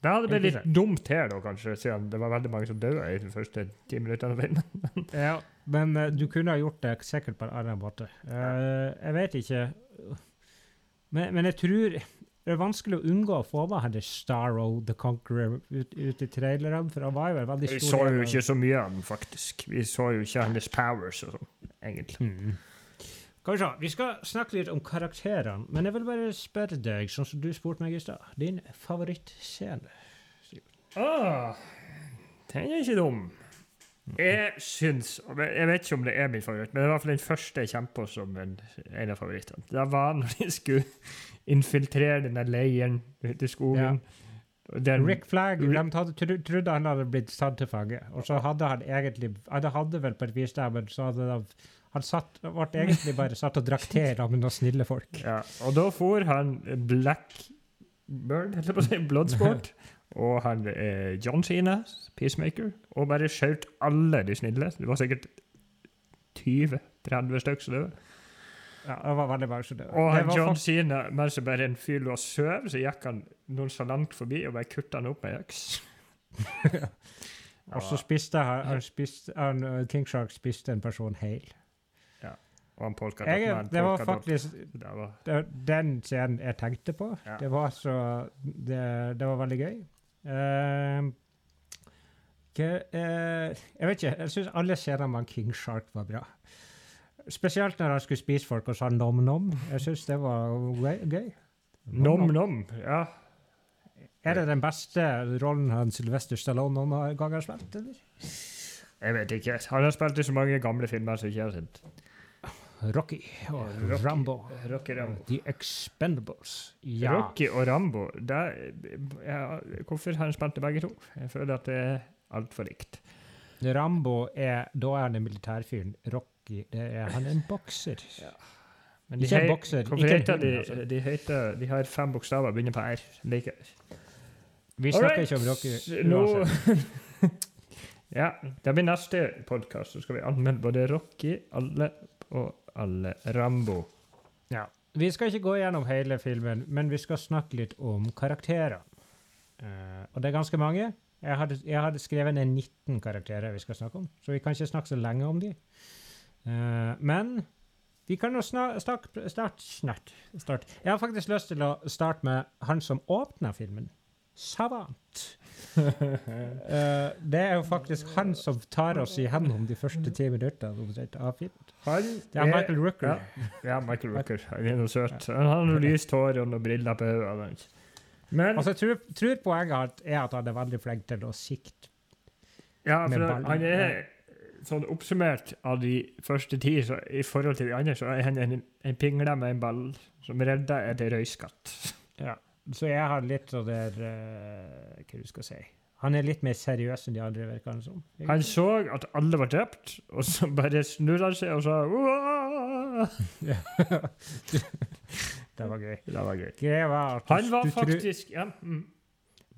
B: Det hadde blitt litt dumt her, da, kanskje, siden det var veldig mange som døde i de første ti minuttene av filmen.
A: Ja, men uh, du kunne ha gjort det sikkert på en annen måte. Uh, jeg vet ikke men, men jeg tror det er vanskelig å unngå å få med henne Starro the Conqueror ut, ut i trailerne, for han var jo en veldig
B: Vi så jo ikke så mye av den, faktisk. Vi så jo ikke hennes powers og sånn, egentlig.
A: Mm. Kanskje, vi skal snakke litt om karakterene, men jeg vil bare spørre deg, sånn som du spurte meg i stad, din favorittscene?
B: Ah, den er ikke dum. Jeg syns Jeg vet ikke om det er min favoritt, men det var i hvert fall den første jeg på som en, en av favorittene. Det var når de skulle infiltrere den der leiren ute i skogen. Ja. Den,
A: Rick
B: Flagg
A: de hadde, tro, trodde han hadde blitt tatt til fange, og så hadde han egentlig Han hadde vel på et vis det, men så hadde han han satt, ble egentlig bare satt og drakk te sammen med noen snille folk.
B: ja, og da for han Blackbird, holdt jeg på å si, Bloodsport, og han eh, John Cena, Peacemaker, og bare skjøt alle de snille. Det var sikkert 20-30 stykker som døde.
A: Ja, det var veldig mange som døde.
B: Og han John
A: fakt-
B: Cena, mens det bare en fyr lå og sov, så gikk han noen så langt forbi og bare kutta han opp med øks.
A: Og så spiste han, han, spiste, han uh, King Shark spiste en person hel.
B: Og han polka
A: Jeg, det var faktisk
B: det, var
A: den scenen jeg tenkte på.
B: Ja.
A: Det var så Det, det var veldig gøy. Ehm, eh, jeg vet ikke. Jeg syns alle scenene med King Shark var bra. Spesielt når han skulle spise folk og sa nom-nom. Jeg syns det var gøy. gøy.
B: Nom-nom. Ja.
A: Er det den beste rollen han Sylvester Stallone noen gang har spilt? eller?
B: Jeg vet ikke. Han har spilt i så mange gamle filmer som ikke har sett.
A: Rocky og
B: Rocky.
A: Rambo.
B: Rocky Rambo.
A: The Expendables. Ja.
B: Rocky og Rambo Der, ja, Hvorfor har han spilt det begge to? Jeg føler at det er altfor likt.
A: Rambo er Da er han en militærfyr. Rocky det er han er en bokser.
B: Men
A: Ikke en bokser,
B: Hvorfor
A: ikke
B: heter de,
A: altså.
B: de, heter, de har fem bokstaver, begynner på R. Like.
A: Vi snakker
B: Alright,
A: ikke om Rocky uansett.
B: Ja, det blir neste podkast. Så skal vi anmelde både Rocky, alle og alle Rambo.
A: Ja. Vi skal ikke gå gjennom hele filmen, men vi skal snakke litt om karakterer. Uh, og det er ganske mange. Jeg hadde, jeg hadde skrevet ned 19 karakterer vi skal snakke om, så vi kan ikke snakke så lenge om de. Uh, men vi kan jo snart, start, start. Jeg har faktisk lyst til å starte med han som åpna filmen. Savant. uh, det er jo faktisk han som tar oss igjennom de første ti minuttene omtrent av filmen.
B: Han
A: Det er Michael Rooker.
B: Ja, ja, Michael Rooker. Han er noe søt. Han har noe lyst hår og noen briller på hodet. Men
A: Altså, jeg tror, tror poenget er at han er veldig flink til å sikte.
B: ja, for han er sånn oppsummert av de første ti, så i forhold til de andre, så er han en, en pingle med en ball som redder et røyskatt.
A: Så jeg har litt av det uh, Hva du skal si Han er litt mer seriøs enn de andre, virker han som.
B: Han så at alle var drept, og så bare snudde han seg og sa
A: det var gøy.
B: Det var gøy.
A: Var
B: Han var faktisk ja, mm.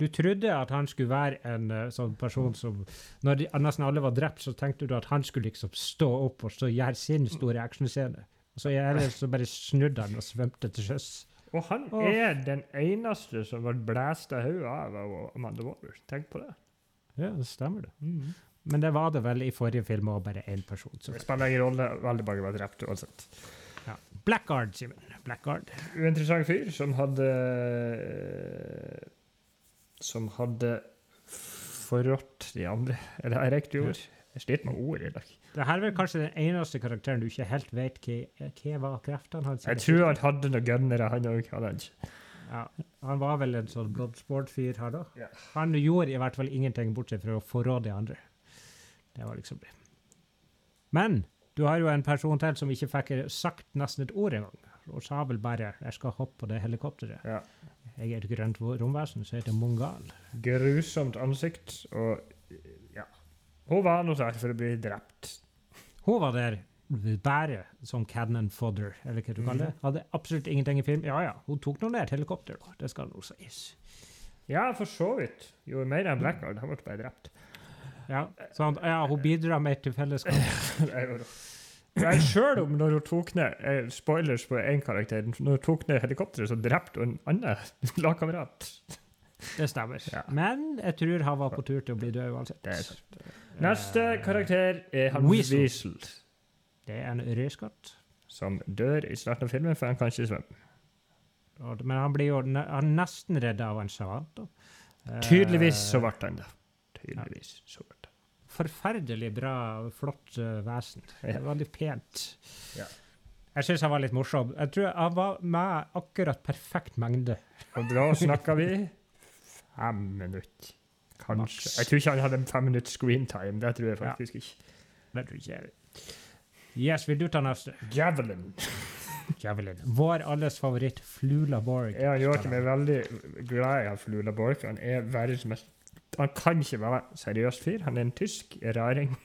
A: du trodde at han skulle være en uh, sånn person som Når de, nesten alle var drept, så tenkte du at han skulle liksom stå opp og så gjøre sin store actionscene. Så, ellers så bare snudde han og svømte til sjøs.
B: Og han
A: Åh.
B: er den eneste som ble blæst av hodet av Amanda Waller. Tenk på det.
A: Ja, det stemmer det. Men det var det vel i forrige film òg, bare én person. Så.
B: Det spiller ingen rolle. Veldig mange var drept uansett.
A: Blackguard, Simen. Blackguard.
B: Uinteressant fyr som hadde Som hadde forrådt de andre. Er det et riktig ord? Jeg sliter med ord i dag.
A: Det her er vel kanskje den eneste karakteren du ikke helt vet hva, hva var kreftene hans.
B: Jeg tror han hadde noen gunnere, han òg.
A: Ja, han var vel en sånn bloodsport-fyr her, da.
B: Ja.
A: Han gjorde i hvert fall ingenting bortsett fra å forråde de andre. Det var liksom det. Men du har jo en person til som ikke fikk sagt nesten et ord engang. Og sa vel bare 'jeg skal hoppe på det helikopteret'.
B: Ja.
A: Jeg er et grønt romvesen som heter Mongal.
B: Grusomt ansikt og. Hun var noe der for å bli drept.
A: Hun var der bare som cannon fodder, eller hva du kaller det. Hadde absolutt ingenting i film. Ja ja, hun tok nå ned et helikopter, da. Det skal nå sies.
B: Ja, for så vidt. Jo mer enn Blackguard. Han ble bare drept.
A: Ja, sånn, ja, hun bidrar mer til fellesskapet.
B: Sjøl om når hun tok ned eh, Spoilers på én karakter. Når hun tok ned helikopteret, så drepte hun en annen lagkamerat.
A: Det stemmer.
B: Ja.
A: Men jeg tror han var på tur til å bli død uansett.
B: Neste karakter er han
A: Weasel.
B: Weasel.
A: Det er en røyskatt.
B: som dør i starten av filmen, for han kan ikke svømme.
A: Men han blir jo han nesten redda av en savant. da. Eh,
B: Tydeligvis så ble han det. Tydeligvis så ble han.
A: Forferdelig bra, flott eh, vesen.
B: Ja.
A: Veldig pent.
B: Ja.
A: Jeg syns han var litt morsom. Jeg tror han var med akkurat perfekt mengde.
B: Og da snakka vi fem minutter. Kanskje. Jeg tror ikke han hadde fem minutter screentime. Det tror jeg faktisk ikke.
A: Det tror ikke jeg. Yes, vil du ta neste?
B: Javelin.
A: Javelin. Vår alles favoritt, Flula Borg.
B: Ja, Joakim er veldig glad i Flula Borg. Han er verdens mest Han kan ikke være seriøs fyr. Han er en tysk raring.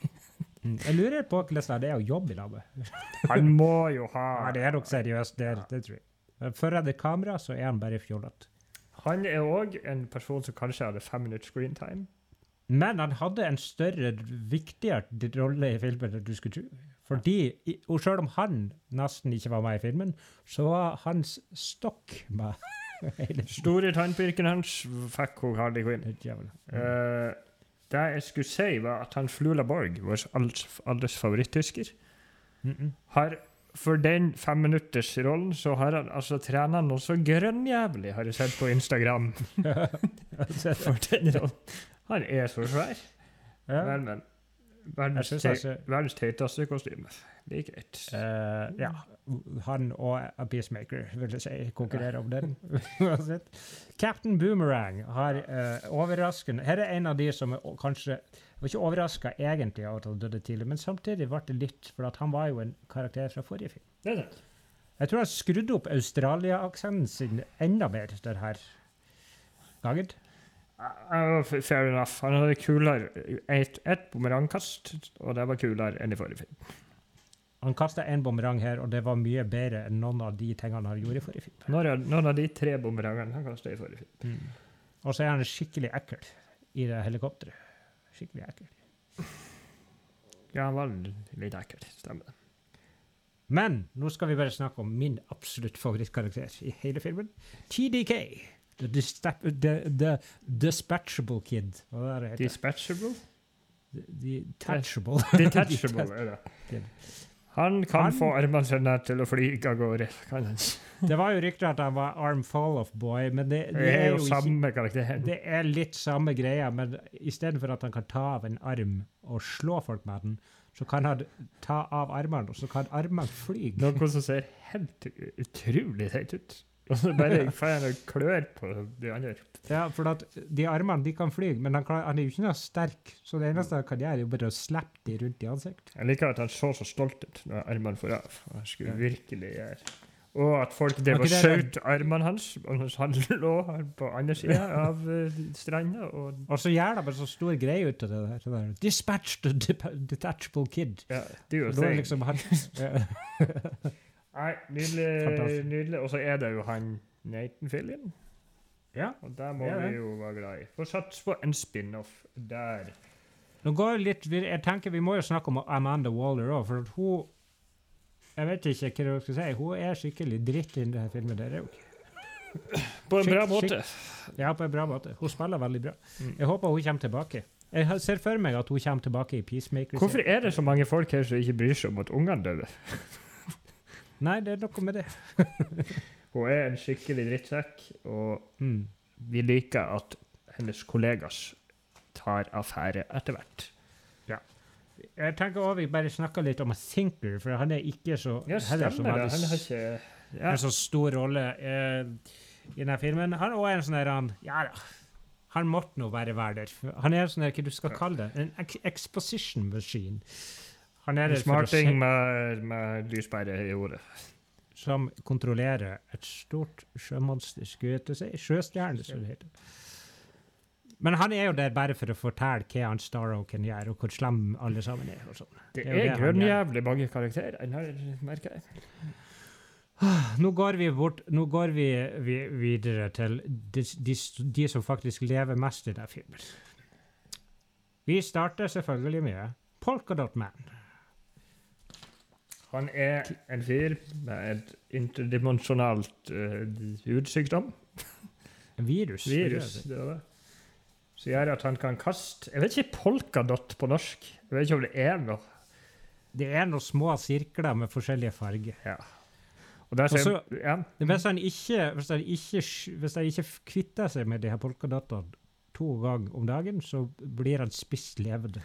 A: Mm. Jeg lurer på hvordan det er å jobbe i lag med.
B: Han må jo ha
A: Ja, det er nok seriøst, det, det tror jeg. Foran et kamera så er han bare fjollete.
B: Han er òg en person som kanskje hadde fem minutter screentime.
A: Men han hadde en større, viktigere rolle i filmen enn du skulle tro. Fordi, og selv om han nesten ikke var med i filmen, så var hans stokk med.
B: Store tannpirken hans fikk hun Harley Quinn. Eh, det jeg skulle si, var at han Flula Borg, vår alders alles favoritttysker,
A: Mm -mm.
B: har for den femminuttersrollen så har han altså trena noe så grønnjævlig, har jeg sett på Instagram. for den rollen. Han er så svær.
A: ja.
B: Men, men. Verdens,
A: altså-
B: verdens teiteste kostyme. Det er greit.
A: Uh, ja. Han og A Peacemaker, vil jeg si, konkurrerer om den. Captain Boomerang har uh, overraskende Her er en av de som kanskje jeg var ikke overraska egentlig av at han døde tidlig, men samtidig ble det litt, for han var jo en karakter fra forrige film.
B: Det er sant.
A: Jeg tror han skrudde opp Australia-aksenten sin enda mer denne gangen.
B: Fair enough. Han hadde kulere ett et bumerangkast, og det var kulere enn i forrige film.
A: Han kasta en bumerang her, og det var mye bedre enn noen av de tingene han gjorde i forrige film.
B: Noen av de tre bumerangene han kastet i forrige film.
A: Og så er han skikkelig ekkel i det helikopteret. Skikkelig ekkel.
B: Ja, han var litt ekkel. Stemmer det.
A: Men nå skal vi bare snakke om min absolutt favorittkarakter i hele filmen. TDK. The, the, the Dispatchable Kid. Hva er det
B: Dispatchable?
A: Detachable.
B: Detachable er det. Han kan
A: Han-
B: få armene sine til å fly av gårde. Kan han.
A: Det var jo rykter at han var arm fall of boy, men det,
B: Det
A: det
B: er jo samme karakter.
A: Det er litt samme greia, men istedenfor at han kan ta av en arm og slå folk med den, så kan han ta av armene, og så kan armene fly.
B: Noe som ser helt utrolig teit ut. Og så bare får han klør på de andre.
A: Ja, for at de armene de kan fly, men han, klar, han er jo ikke noe sterk, så det eneste han kan gjøre, er jo bare å slippe de rundt i ansiktet.
B: Jeg liker at han så så stolt ut når armene får av. Han skulle
A: Ja.
B: virkelig gjøre Og at folk
A: Var
B: drev og skjøt armene hans mens han lå her på andre sida av uh, stranda. Og
A: Og så gjør de bare så stor greie ut av det der. Det der. Dispatch the detachable kid.
B: ja, det er jo thing.
A: liksom han.
B: Nei, nydelig.
A: Fantastisk.
B: nydelig. Og så er det jo han Nathan Fillion.
A: Ja,
B: Og der må
A: er
B: vi jo være glad i. Få satse på en spin-off der.
A: Nå går det litt, jeg tenker Vi må jo snakke om Amanda Waller òg, for hun Jeg vet ikke hva jeg skal si. Hun er skikkelig dritt i denne filmen. der er.
B: På en
A: Skikk-
B: bra måte.
A: Ja, på en bra måte. Hun spiller veldig bra.
B: Mm.
A: Jeg håper hun kommer tilbake. Jeg ser for meg at hun kommer tilbake i Peacemaker.
B: Hvorfor er det så mange folk her som ikke bryr seg om at ungene dør?
A: Nei, det er noe med det.
B: Hun er en skikkelig drittsekk, og
A: Mm.
B: vi liker at hennes kollegas tar affære etter hvert.
A: Jeg tenker også vi bare snakker litt om Thinker, for han er ikke så
B: Ja,
A: heller så veldig
B: Han har ikke ja.
A: en så stor rolle eh, i denne filmen. Han er også en sånn der han Ja da. Han måtte nå bare være der. Han er en sånn der, hva du skal kalle det, en exposition machine. Han er
B: En smarting med, med lyspære i hodet.
A: som kontrollerer et stort sjømonster, skulle jeg si. Sjøstjerne, som det heter. Men han er jo der bare for å fortelle hva han Starrow kan gjøre, og hvor slem alle sammen er. sånn.
B: Det
A: Det er
B: er grønnjævlig mange karakterer her, merker jeg.
A: Nå går vi, bort, nå går vi, vi videre til de, de, de som faktisk lever mest i den filmen. Vi starter selvfølgelig med Polkadot Man.
B: Han er en fyr med et interdimensjonalt uh, hudsykdom.
A: En virus.
B: Virus. Det det. Som gjør at han kan kaste Jeg vet ikke polkadott på norsk. Jeg vet ikke om det er noe.
A: Det er noen små sirkler med forskjellige farger.
B: Ja. Og der ser,
A: Og
B: ja.
A: Hvis han ikke, hvis han ikke, hvis han ikke kvitter seg med de her polkadottene to ganger om dagen, så blir han spist levende.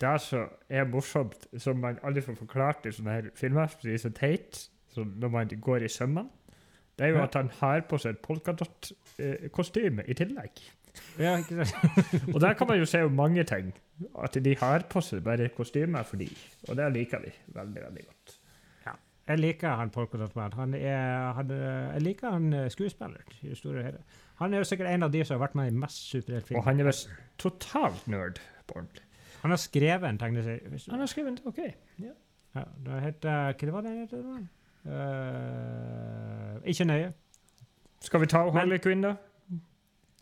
B: Det som er morsomt, som man aldri får forklart i sånne her filmer, som er så teit, når man går i sømmene, det er jo at han har på seg et polkadott-kostyme i tillegg.
A: Ja, ikke sant?
B: Og der kan man jo se jo mange ting. At de har på seg bare kostymer for de. Og det liker vi veldig, veldig godt.
A: Jeg liker han Polkadot-mannen. Han han, er- jeg liker han eh, skuespilleren. i det store og hele. Han er jo sikkert en av de som har vært med i mest
B: Og han er visst totalt nerd på ordentlig.
A: Han har skrevet en tegneserie.
B: Han har skrevet en, OK.
A: Ja, det heter Hva var det den heter? Eh, ikke nøye.
B: Skal vi ta Harley Quinn, da?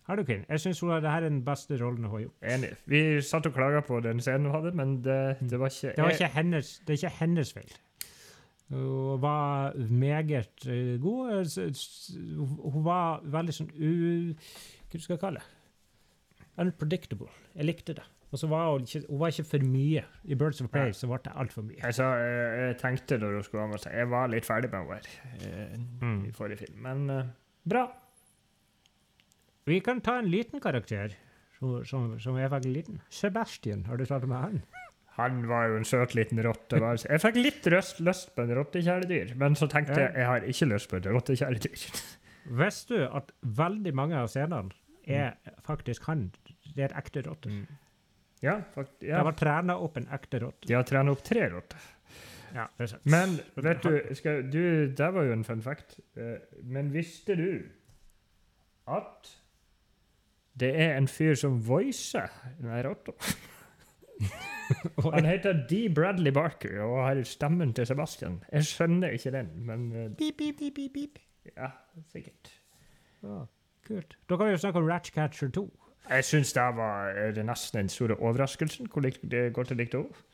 A: Har du ikke? Jeg syns det her er den beste rollen hun har gjort.
B: Enig. Vi satt og klaga på den scenen hun hadde, men det, det var ikke
A: Det, var ikke hennes, det er ikke hennes feil. Hun var meget eh, god. eh, Hun var veldig sånn u... Hva du jeg kalle det? Unpredictable. Jeg likte det. Og så var hun ikke, hun var ikke for mye. I Birds of Prey så ble det altfor mye.
B: Jeg, sa, jeg, tenkte når hun skulle anmelde seg Jeg var litt ferdig med henne eh,
A: Mm.
B: i forrige film, men uh, bra.
A: Vi kan ta en liten karakter som, som, som er faktisk liten. Sebastian, har du snakket med han?
B: Han var jo en søt liten rotte. Jeg fikk litt røst, lyst på en rottekjæledyr, men så tenkte jeg jeg har ikke lyst på et rottekjæledyr.
A: Visste du at veldig mange av scenene er faktisk han? Det er ekte rotte.
B: Ja, fakt,
A: Det
B: ja.
A: var trena opp en ekte rotte.
B: De har trent opp tre rotter.
A: Ja, det sant.
B: Men vet du, skal, du Det var jo en fun fact. Eh, Men visste du at det er en fyr som voicer den rotta? Han heter D. Bradley Barker og har stemmen til Sebastian. Jeg skjønner ikke den, men eh,
A: Beep, beep, beep, beep, beep.
B: ja, sikkert.
A: Ja, kult. Da kan vi jo snakke om Ratchcatcher 2.
B: Jeg syns det var eh, det nesten den store overraskelsen hvor lik, det godt jeg likte henne.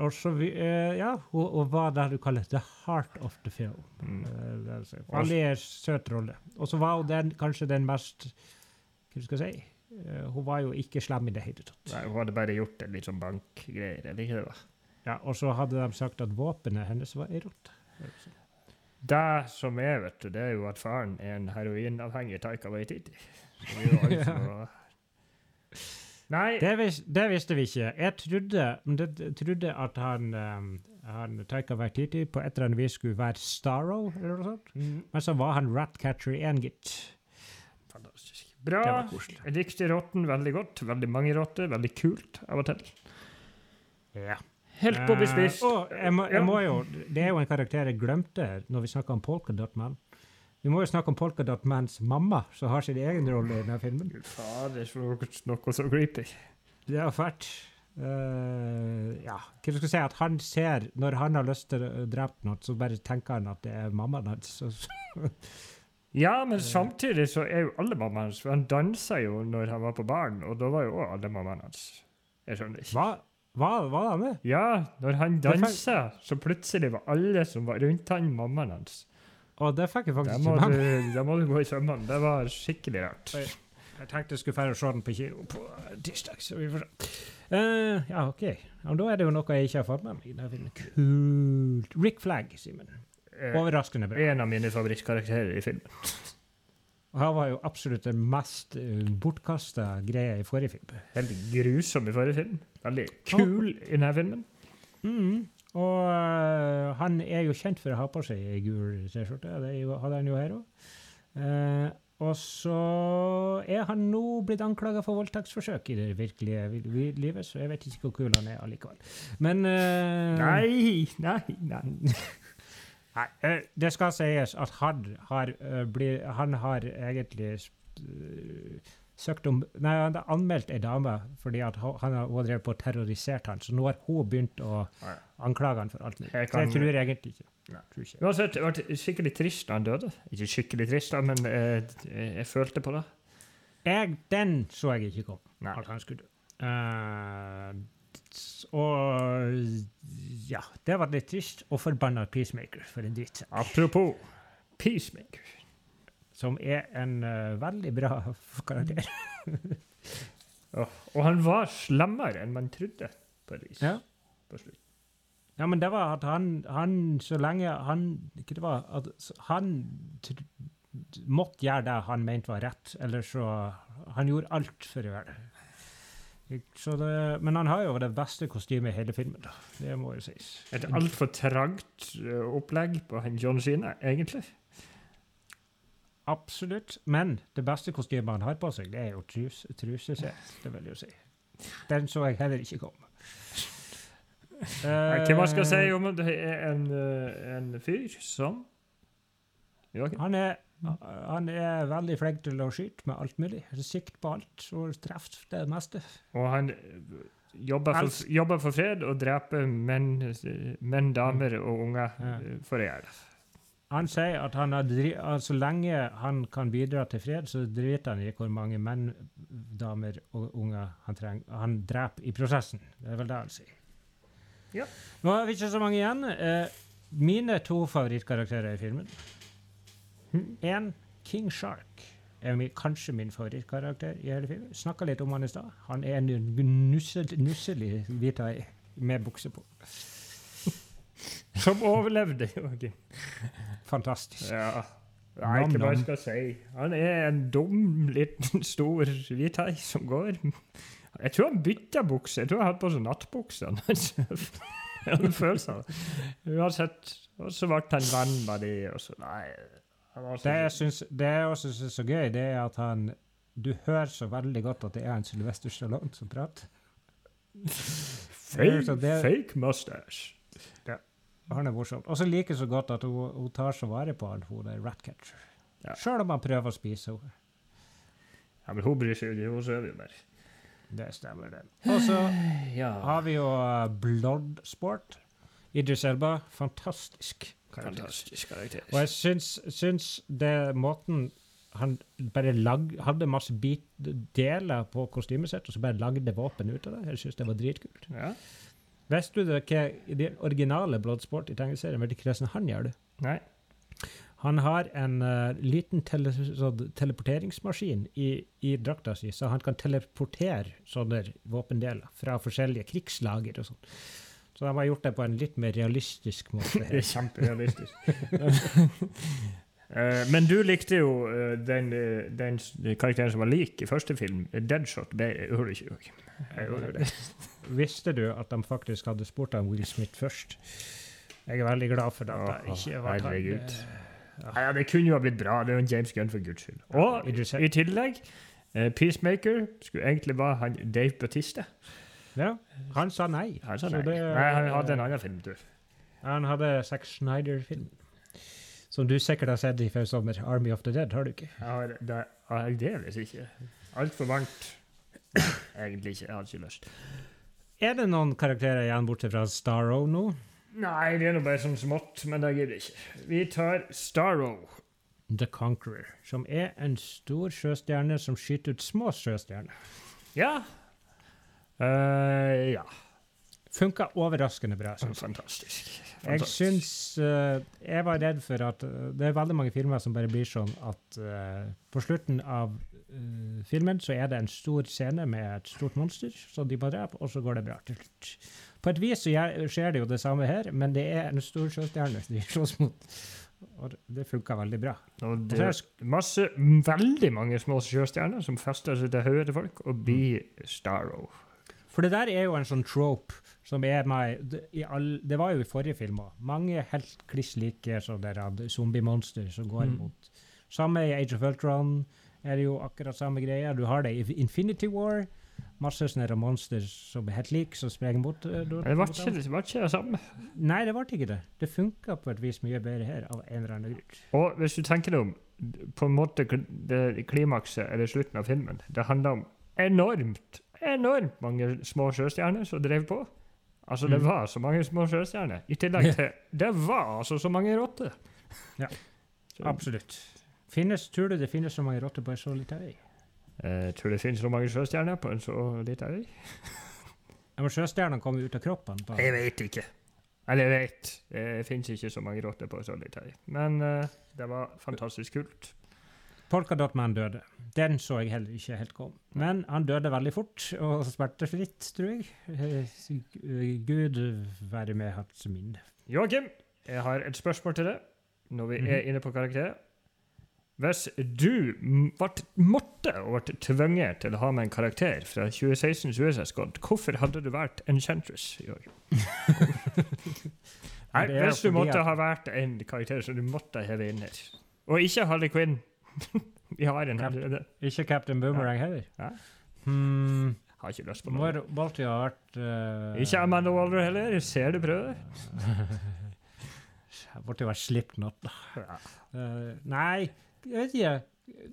A: og så vi, eh, ja, hun, hun var det du kaller the heart of the film.
B: Mm.
A: Eh, er altså- Veldig søt rolle. Og så var hun den, kanskje den mest Hva skal jeg si? Uh, hun var jo ikke slem i det hele tatt.
B: Nei, hun hadde bare gjort en litt sånn bankgreier, eller ikke det?
A: Ja, og så hadde de sagt at våpenet hennes var ei rotte.
B: Det som er, vet du, det er jo at faren er en heroinavhengig Taika Waititi. Nei,
A: Det, vis, det visste vi ikke. Jeg trodde, det, trodde at han, um, han Taika Waititi på et eller annet vis skulle være Starro, eller noe sånt.
B: Mm,
A: Men så var han Ratcatcher 1, gitt.
B: fantastisk. Bra. Jeg likte rotten veldig godt. Veldig mange rotter. Veldig kult av og til.
A: Ja.
B: Helt på bespist.
A: Uh, jeg må, jeg må jo, det er jo en karakter jeg glemte når vi snakker om Polkadot Man. Vi må jo snakke om Polkadot Mans mamma, som har sin egen rolle i denne filmen.
B: Gud fader, så noe, noe så creepy.
A: Det er fælt. Uh, ja, hva skal jeg si, at han ser, når han har lyst til å drepe noe, så bare tenker han at det er mammaen hans.
B: Ja, men samtidig så er jo alle mammaen hans For han dansa jo når han var på baren, og da var jo òg alle mammaen hans. Jeg skjønner ikke.
A: hva, hva var da med?
B: Ja, når han dansa, så plutselig var alle som var rundt han, mammaen hans.
A: Og det fikk jeg faktisk ikke med meg.
B: da må du gå i sømmene. Det var skikkelig rart.
A: Oi. Jeg tenkte jeg skulle dra og se den på kino på eh, tirsdag, så vi får se. Uh, ja, OK. Men da er det jo noe jeg ikke har fått med meg. denne filmen. Kult. Rick Flagg, Simen.
B: Eh,
A: Overraskende bra.
B: en av mine favorittkarakterer i filmen.
A: Og Han var jo absolutt den mest uh, bortkasta greia i forrige film.
B: Veldig grusom i forrige film. Veldig kul i denne filmen.
A: Mm. Og uh, han er jo kjent for å ha på seg ei gul T-skjorte. Det hadde han jo her òg. og så er han nå blitt anklaga for voldtektsforsøk i det virkelige vi- vi- livet, så jeg vet ikke hvor kul han er allikevel. Men uh,
B: Nei, nei, nei.
A: Nei, eh, det skal sies at han har, eh, bli, han har egentlig eh, søkt om Nei, han har anmeldt ei dame fordi at han har drevet på og terrorisert han, så nå har hun begynt å anklage han for alt mulig.
B: Jeg
A: tror jeg egentlig ikke.
B: Nei.
A: Ikke.
B: Uansett, det ble skikkelig trist da han døde. Ikke skikkelig trist, da, men eh, jeg følte på det.
A: Jeg, den så jeg ikke komme,
B: Nei.
A: at han skulle dø. Eh, og ja, det var litt trist. Og forbanna Peacemaker, for en dritt.
B: Apropos Peacemaker.
A: Som er en uh, veldig bra karakter.
B: oh, og han var slemmere enn man trodde, på vis.
A: Ja.
B: På slutt.
A: Ja, men det var at han, han så lenge han Ikke det var at han måtte gjøre det han mente var rett, eller så Han gjorde alt for å gjøre det. Så det. Men han har jo det beste kostymet i hele filmen, da. Det må jo sies.
B: Et altfor trangt eh, opplegg på John Cena, egentlig.
A: Absolutt. Men det beste kostymet han har på seg, det er jo trus, trusesett, det vil jeg si. Den så jeg heller ikke komme.
B: Hva man skal si
A: Eh,
B: om det er en, eh, en fyr som Joakim?
A: Han er, han er veldig flink til å skyte med alt mulig. Sikt på alt og treffer det meste.
B: Og han eh, jobber for, jobber for fred og dreper menn, menn damer og unger for å gjøre det.
A: Han sier at han har så lenge han kan bidra til fred, så driter han i hvor mange menn, damer og unger han, treng, han dreper i prosessen. Det er vel det han sier.
B: Ja.
A: Nå har vi ikke så mange igjen. Eh, mine to favorittkarakterer i filmen. Én, King Shark, er kanskje min favorittkarakter i hele filmen. Snakka litt om han i stad. Han er en nussel, nusselig hvithai med bukse på.
B: Som overlevde, Joakim.
A: Fantastisk.
B: Ja. Nei, ikke hva jeg skal si. Han er en dum, liten, stor hvithai som går. Jeg tror han bytta bukse. Jeg tror han hadde på seg nattbukse. Uansett. Og så ble han venn med de, og så Nei. Så
A: Det jeg syns det jeg også syns er så gøy, det er at han Du hører så veldig godt at det er en Sylvester Stallone som prater.
B: fake, fake mustache.
A: Han er morsom. Og så liker jeg så godt at hun, hun tar så vare på han, hun der Ratcatcher.
B: Ja.
A: Sjøl om han prøver å spise henne.
B: Ja, men hun bryr seg jo. Hun sover jo bare.
A: Det stemmer, det. Og så
B: Ja.
A: har vi jo uh, Bloodsport. Idris Elba. Fantastisk karakter.
B: Fantastisk karakter.
A: Og jeg syns, syns det måten han bare lag, hadde masse bit, deler på kostymet sitt, og så bare lagde våpen ut av det. Jeg syns det var dritkult.
B: Ja.
A: Visste du det, hva i det originale Bloodsport i tegneserien, vet du hvordan han gjør? det?
B: Nei.
A: Han har en uh, liten tele, sånn teleporteringsmaskin i, i drakta si, så han kan teleportere sånne våpendeler fra forskjellige krigslager og sånn. Så de har gjort det på en litt mer realistisk måte.
B: Det er kjemperealistisk. Eh, men du likte jo eh, den, den karakteren som var lik i første film. Deadshot. Det gjorde du ikke. Jeg gjorde det.
A: Visste du at de faktisk hadde spurt om Will Smith først? Jeg er veldig glad for at det
B: Åh,
A: ikke var han,
B: herregud.
A: eh,
B: ja, det kunne jo ha blitt bra. Det er jo en James Gunn, for guds skyld. Og i tillegg uh, Peacemaker skulle egentlig være han Dave Bautista.
A: Ja, han sa nei.
B: Han sa nei.
A: det-
B: nei, han hadde en annen film, du.
A: Han hadde Zack Snyder-film. Som du sikkert har sett i før sommer. 'Army of the Dead', har du ikke?
B: Ja, det er aldeles ikke. Altfor varmt. Egentlig ikke. Jeg hadde ikke lyst.
A: Er det noen karakterer igjen, bortsett fra Starro nå?
B: Nei, det er nå bare sånn smått, men det gidder jeg ikke. Vi tar Starro.
A: The Conqueror, som er en stor sjøstjerne som skyter ut små sjøstjerner.
B: Ja. Uh, ja.
A: Funka overraskende bra. synes jeg.
B: Fantastisk.
A: Jeg
B: Fantastisk.
A: syns uh, Jeg var redd for at uh, Det er veldig mange filmer som bare blir sånn at eh, på slutten av eh, filmen så er det en stor scene med et stort monster som de må drepe, og så går det bra til slutt. På et vis så skjer det jo det samme her, men det er en stor sjøstjerne de slåss mot. Og det funka veldig bra.
B: Og det
A: er
B: masse, veldig mange små sjøstjerner som fester seg til hodet til folk og blir Starro.
A: For det der er jo en sånn trope som er med all, det var jo i forrige film òg. Mange helt kliss like zombie-monster som går
B: Mm.
A: imot. Samme i Age of Ultron er det jo akkurat samme greia. Du har det i Infinity War. Masse sånne monster som er helt like, som sprenger mot, uh,
B: Det var ikke det var ikke det samme.
A: Nei, det ble ikke det. Det funka på et vis mye bedre her, av en eller annen grunn.
B: Og hvis du tenker deg om, på en måte det klimakset eller slutten av filmen, det handler om enormt, enormt mange små sjøstjerner som drev på. Altså, det
A: Mm.
B: var så mange små sjøstjerner. I tillegg til Det var altså så mange rotter.
A: Ja. Absolutt. Finnes, tror du det finnes så mange rotter på en så liten øy?
B: Jeg tror det finnes så mange sjøstjerner på en så liten øy.
A: Ja, men Sjøstjernene kommer ut av kroppen. på-
B: Jeg vet ikke. Eller jeg vet. Det finnes ikke så mange rotter på en så liten øy. Men uh, det var fantastisk kult.
A: Polkadotman døde. Den så jeg heller ikke helt kom. Men han døde veldig fort og smertefritt, tror jeg. Eh, Gud være med hans minne.
B: Joakim, jeg har et spørsmål til deg når vi
A: Mhm.
B: er inne på karakterer. Hvis du ble, måtte og ble tvunget til å ha med en karakter fra 2016 Suicide Squad, hvorfor hadde du vært Enchantress? Joakim? Nei,
A: er
B: hvis du måtte ha vært en karakter som du måtte heve inn her, og ikke Harley Quinn Vi har en her.
A: Ikke Captain Boomerang heller.
B: Ja.
A: Hmm,
B: Har ikke lyst på noe.
A: alltid ha vært uh,
B: Ikke Amanda Waller heller. Ser du prøver?
A: Burde jo vært Slipknot, da.
B: Ja.
A: Uh, nei, jeg vet ikke.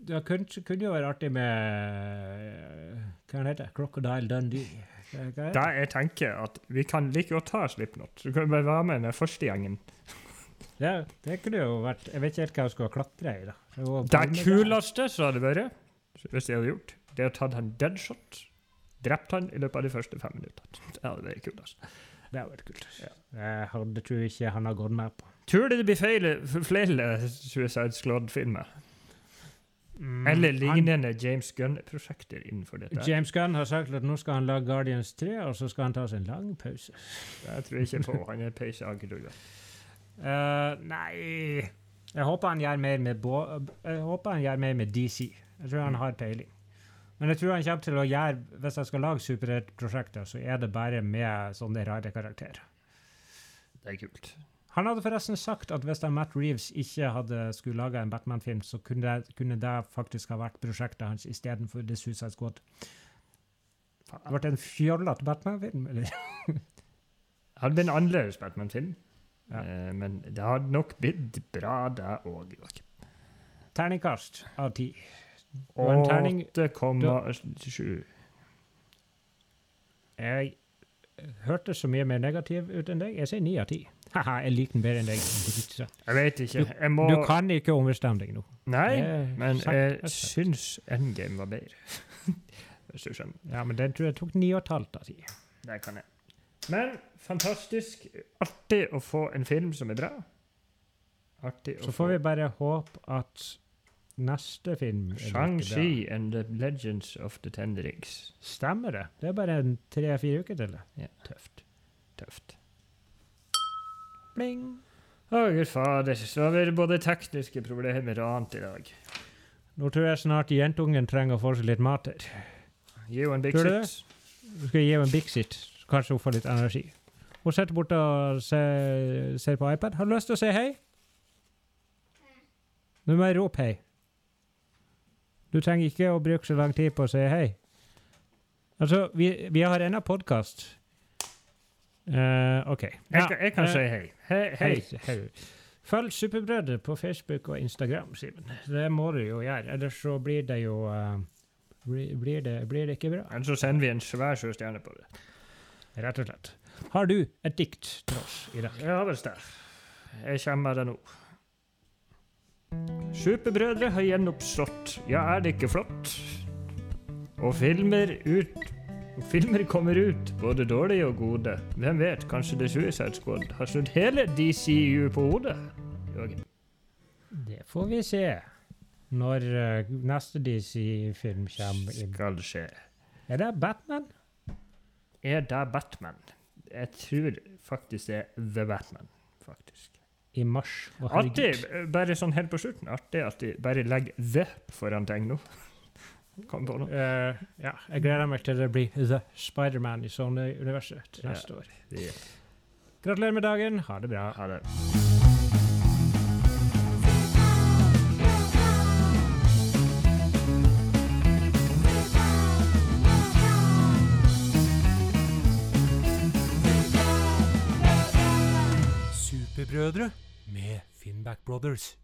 A: Det kunne, kunne jo vært artig med eh, Hva heter det? Crocodile Dundee. Hva-
B: er jeg tenker at vi kan like godt ta Slipknot. Du kan bare være med den første gjengen.
A: Ja, det kunne jo vært Jeg vet ikke helt hva jeg skulle ha klatra i, da. Det
B: Det kuleste som hadde vært, hvis jeg hadde gjort, det er å ta en deadshot. Drept han i løpet av de første fem minuttene. Det hadde vært kulest.
A: Det hadde vært kult. Jeg hadde, tror ikke han har gått med på.
B: Tror du det blir feil, flere Suicide Squad-filmer?
A: Mm,
B: Eller
A: han-
B: lignende James Gunn-prosjekter innenfor dette?
A: James Gunn har sagt at nå skal han lage Guardians 3, og så skal han ta seg en lang pause.
B: Jeg tror ikke på. Han er peiseaggrugga.
A: Uh, nei Jeg håper han gjør mer med Bo Jeg håper han gjør mer med DC. Jeg tror han har peiling. Men jeg tror han kommer til å gjøre Hvis jeg skal lage superheltprosjekter, så er det bare med sånne rare karakterer.
B: Det er kult.
A: Han hadde forresten sagt at hvis Matt Reeves ikke hadde skulle lage en Batman-film, så kunne det, kunne det faktisk ha vært prosjektet hans istedenfor The Suicide Squad. Det ble en fjollete Batman-film, eller?
B: det Hadde blitt en annerledes Batman-film,
A: Ja.
B: eh, men det hadde nok blitt bra, det òg.
A: Terningkast av ti. Og en terning
B: 8,7.
A: Jeg hørte så mye mer negativ ut enn deg. Jeg sier ni av ti. Haha, jeg liker den bedre enn deg.
B: Jeg vet ikke. Jeg må
A: Du kan ikke ombestemme deg nå.
B: Nei, men jeg syns Endgame var bedre. Hvis du skjønner.
A: Ja, men den tror jeg tok ni og et halvt av ti.
B: Det kan jeg. Men fantastisk. Artig å få en film som er bra. Artig å
A: Så får vi bare håpe at neste film.
B: Shang-Chi and the Legends of the Ten Rings.
A: Stemmer det? Det er bare en tre-fire uker til det.
B: Ja, tøft. Tøft.
A: Bling!
B: Å, gud fader. Så har vi både tekniske problemer og annet i dag.
A: Nå tror jeg snart jentungen trenger å få seg litt mat her.
B: Gi henne en big
A: Tror du det? Du skal gi henne en Bixit, så kanskje hun får litt energi. Hun sitter borte og ser, ser på iPad. Har du lyst til å si hei? Nå må jeg rope hei. Du trenger ikke å bruke så lang tid på å si hei. Altså, vi, vi har ennå podkast. OK.
B: Jeg, kan- jeg kan
A: eh,
B: si hei. Hei. hei.
A: Hei. Følg Superbrødre på Facebook og Instagram, Simen. Det må du jo gjøre. Ellers så blir det jo uh, blir, blir, det, blir det ikke bra,
B: Ellers så sender vi en svær sjøstjerne på det.
A: rett og slett. Har du et dikt til oss i dag?
B: Ja visst Stær. Jeg kommer med det nå. Superbrødre har gjenoppstått, ja, er det ikke flott? Og filmer ut Filmer kommer ut, både dårlige og gode. Hvem vet, kanskje The Suicide Squad har snudd hele DCU på hodet? Jørgen.
A: Det får vi se når uh, neste DC-film kommer inn.
B: Skal skje.
A: Er det Batman?
B: Er det Batman? Jeg tror faktisk det er The Batman, faktisk.
A: I mars.
B: Artig, bare sånn helt på slutten, artig at de bare legger The foran ting nå. Kom på nå
A: Eh, ja, jeg gleder meg til det blir The Spiderman i Sony-universet til neste år.
B: Yeah.
A: Gratulerer med dagen. Ha det bra.
B: Ha det.
C: Superbrødre med Finnback Brothers.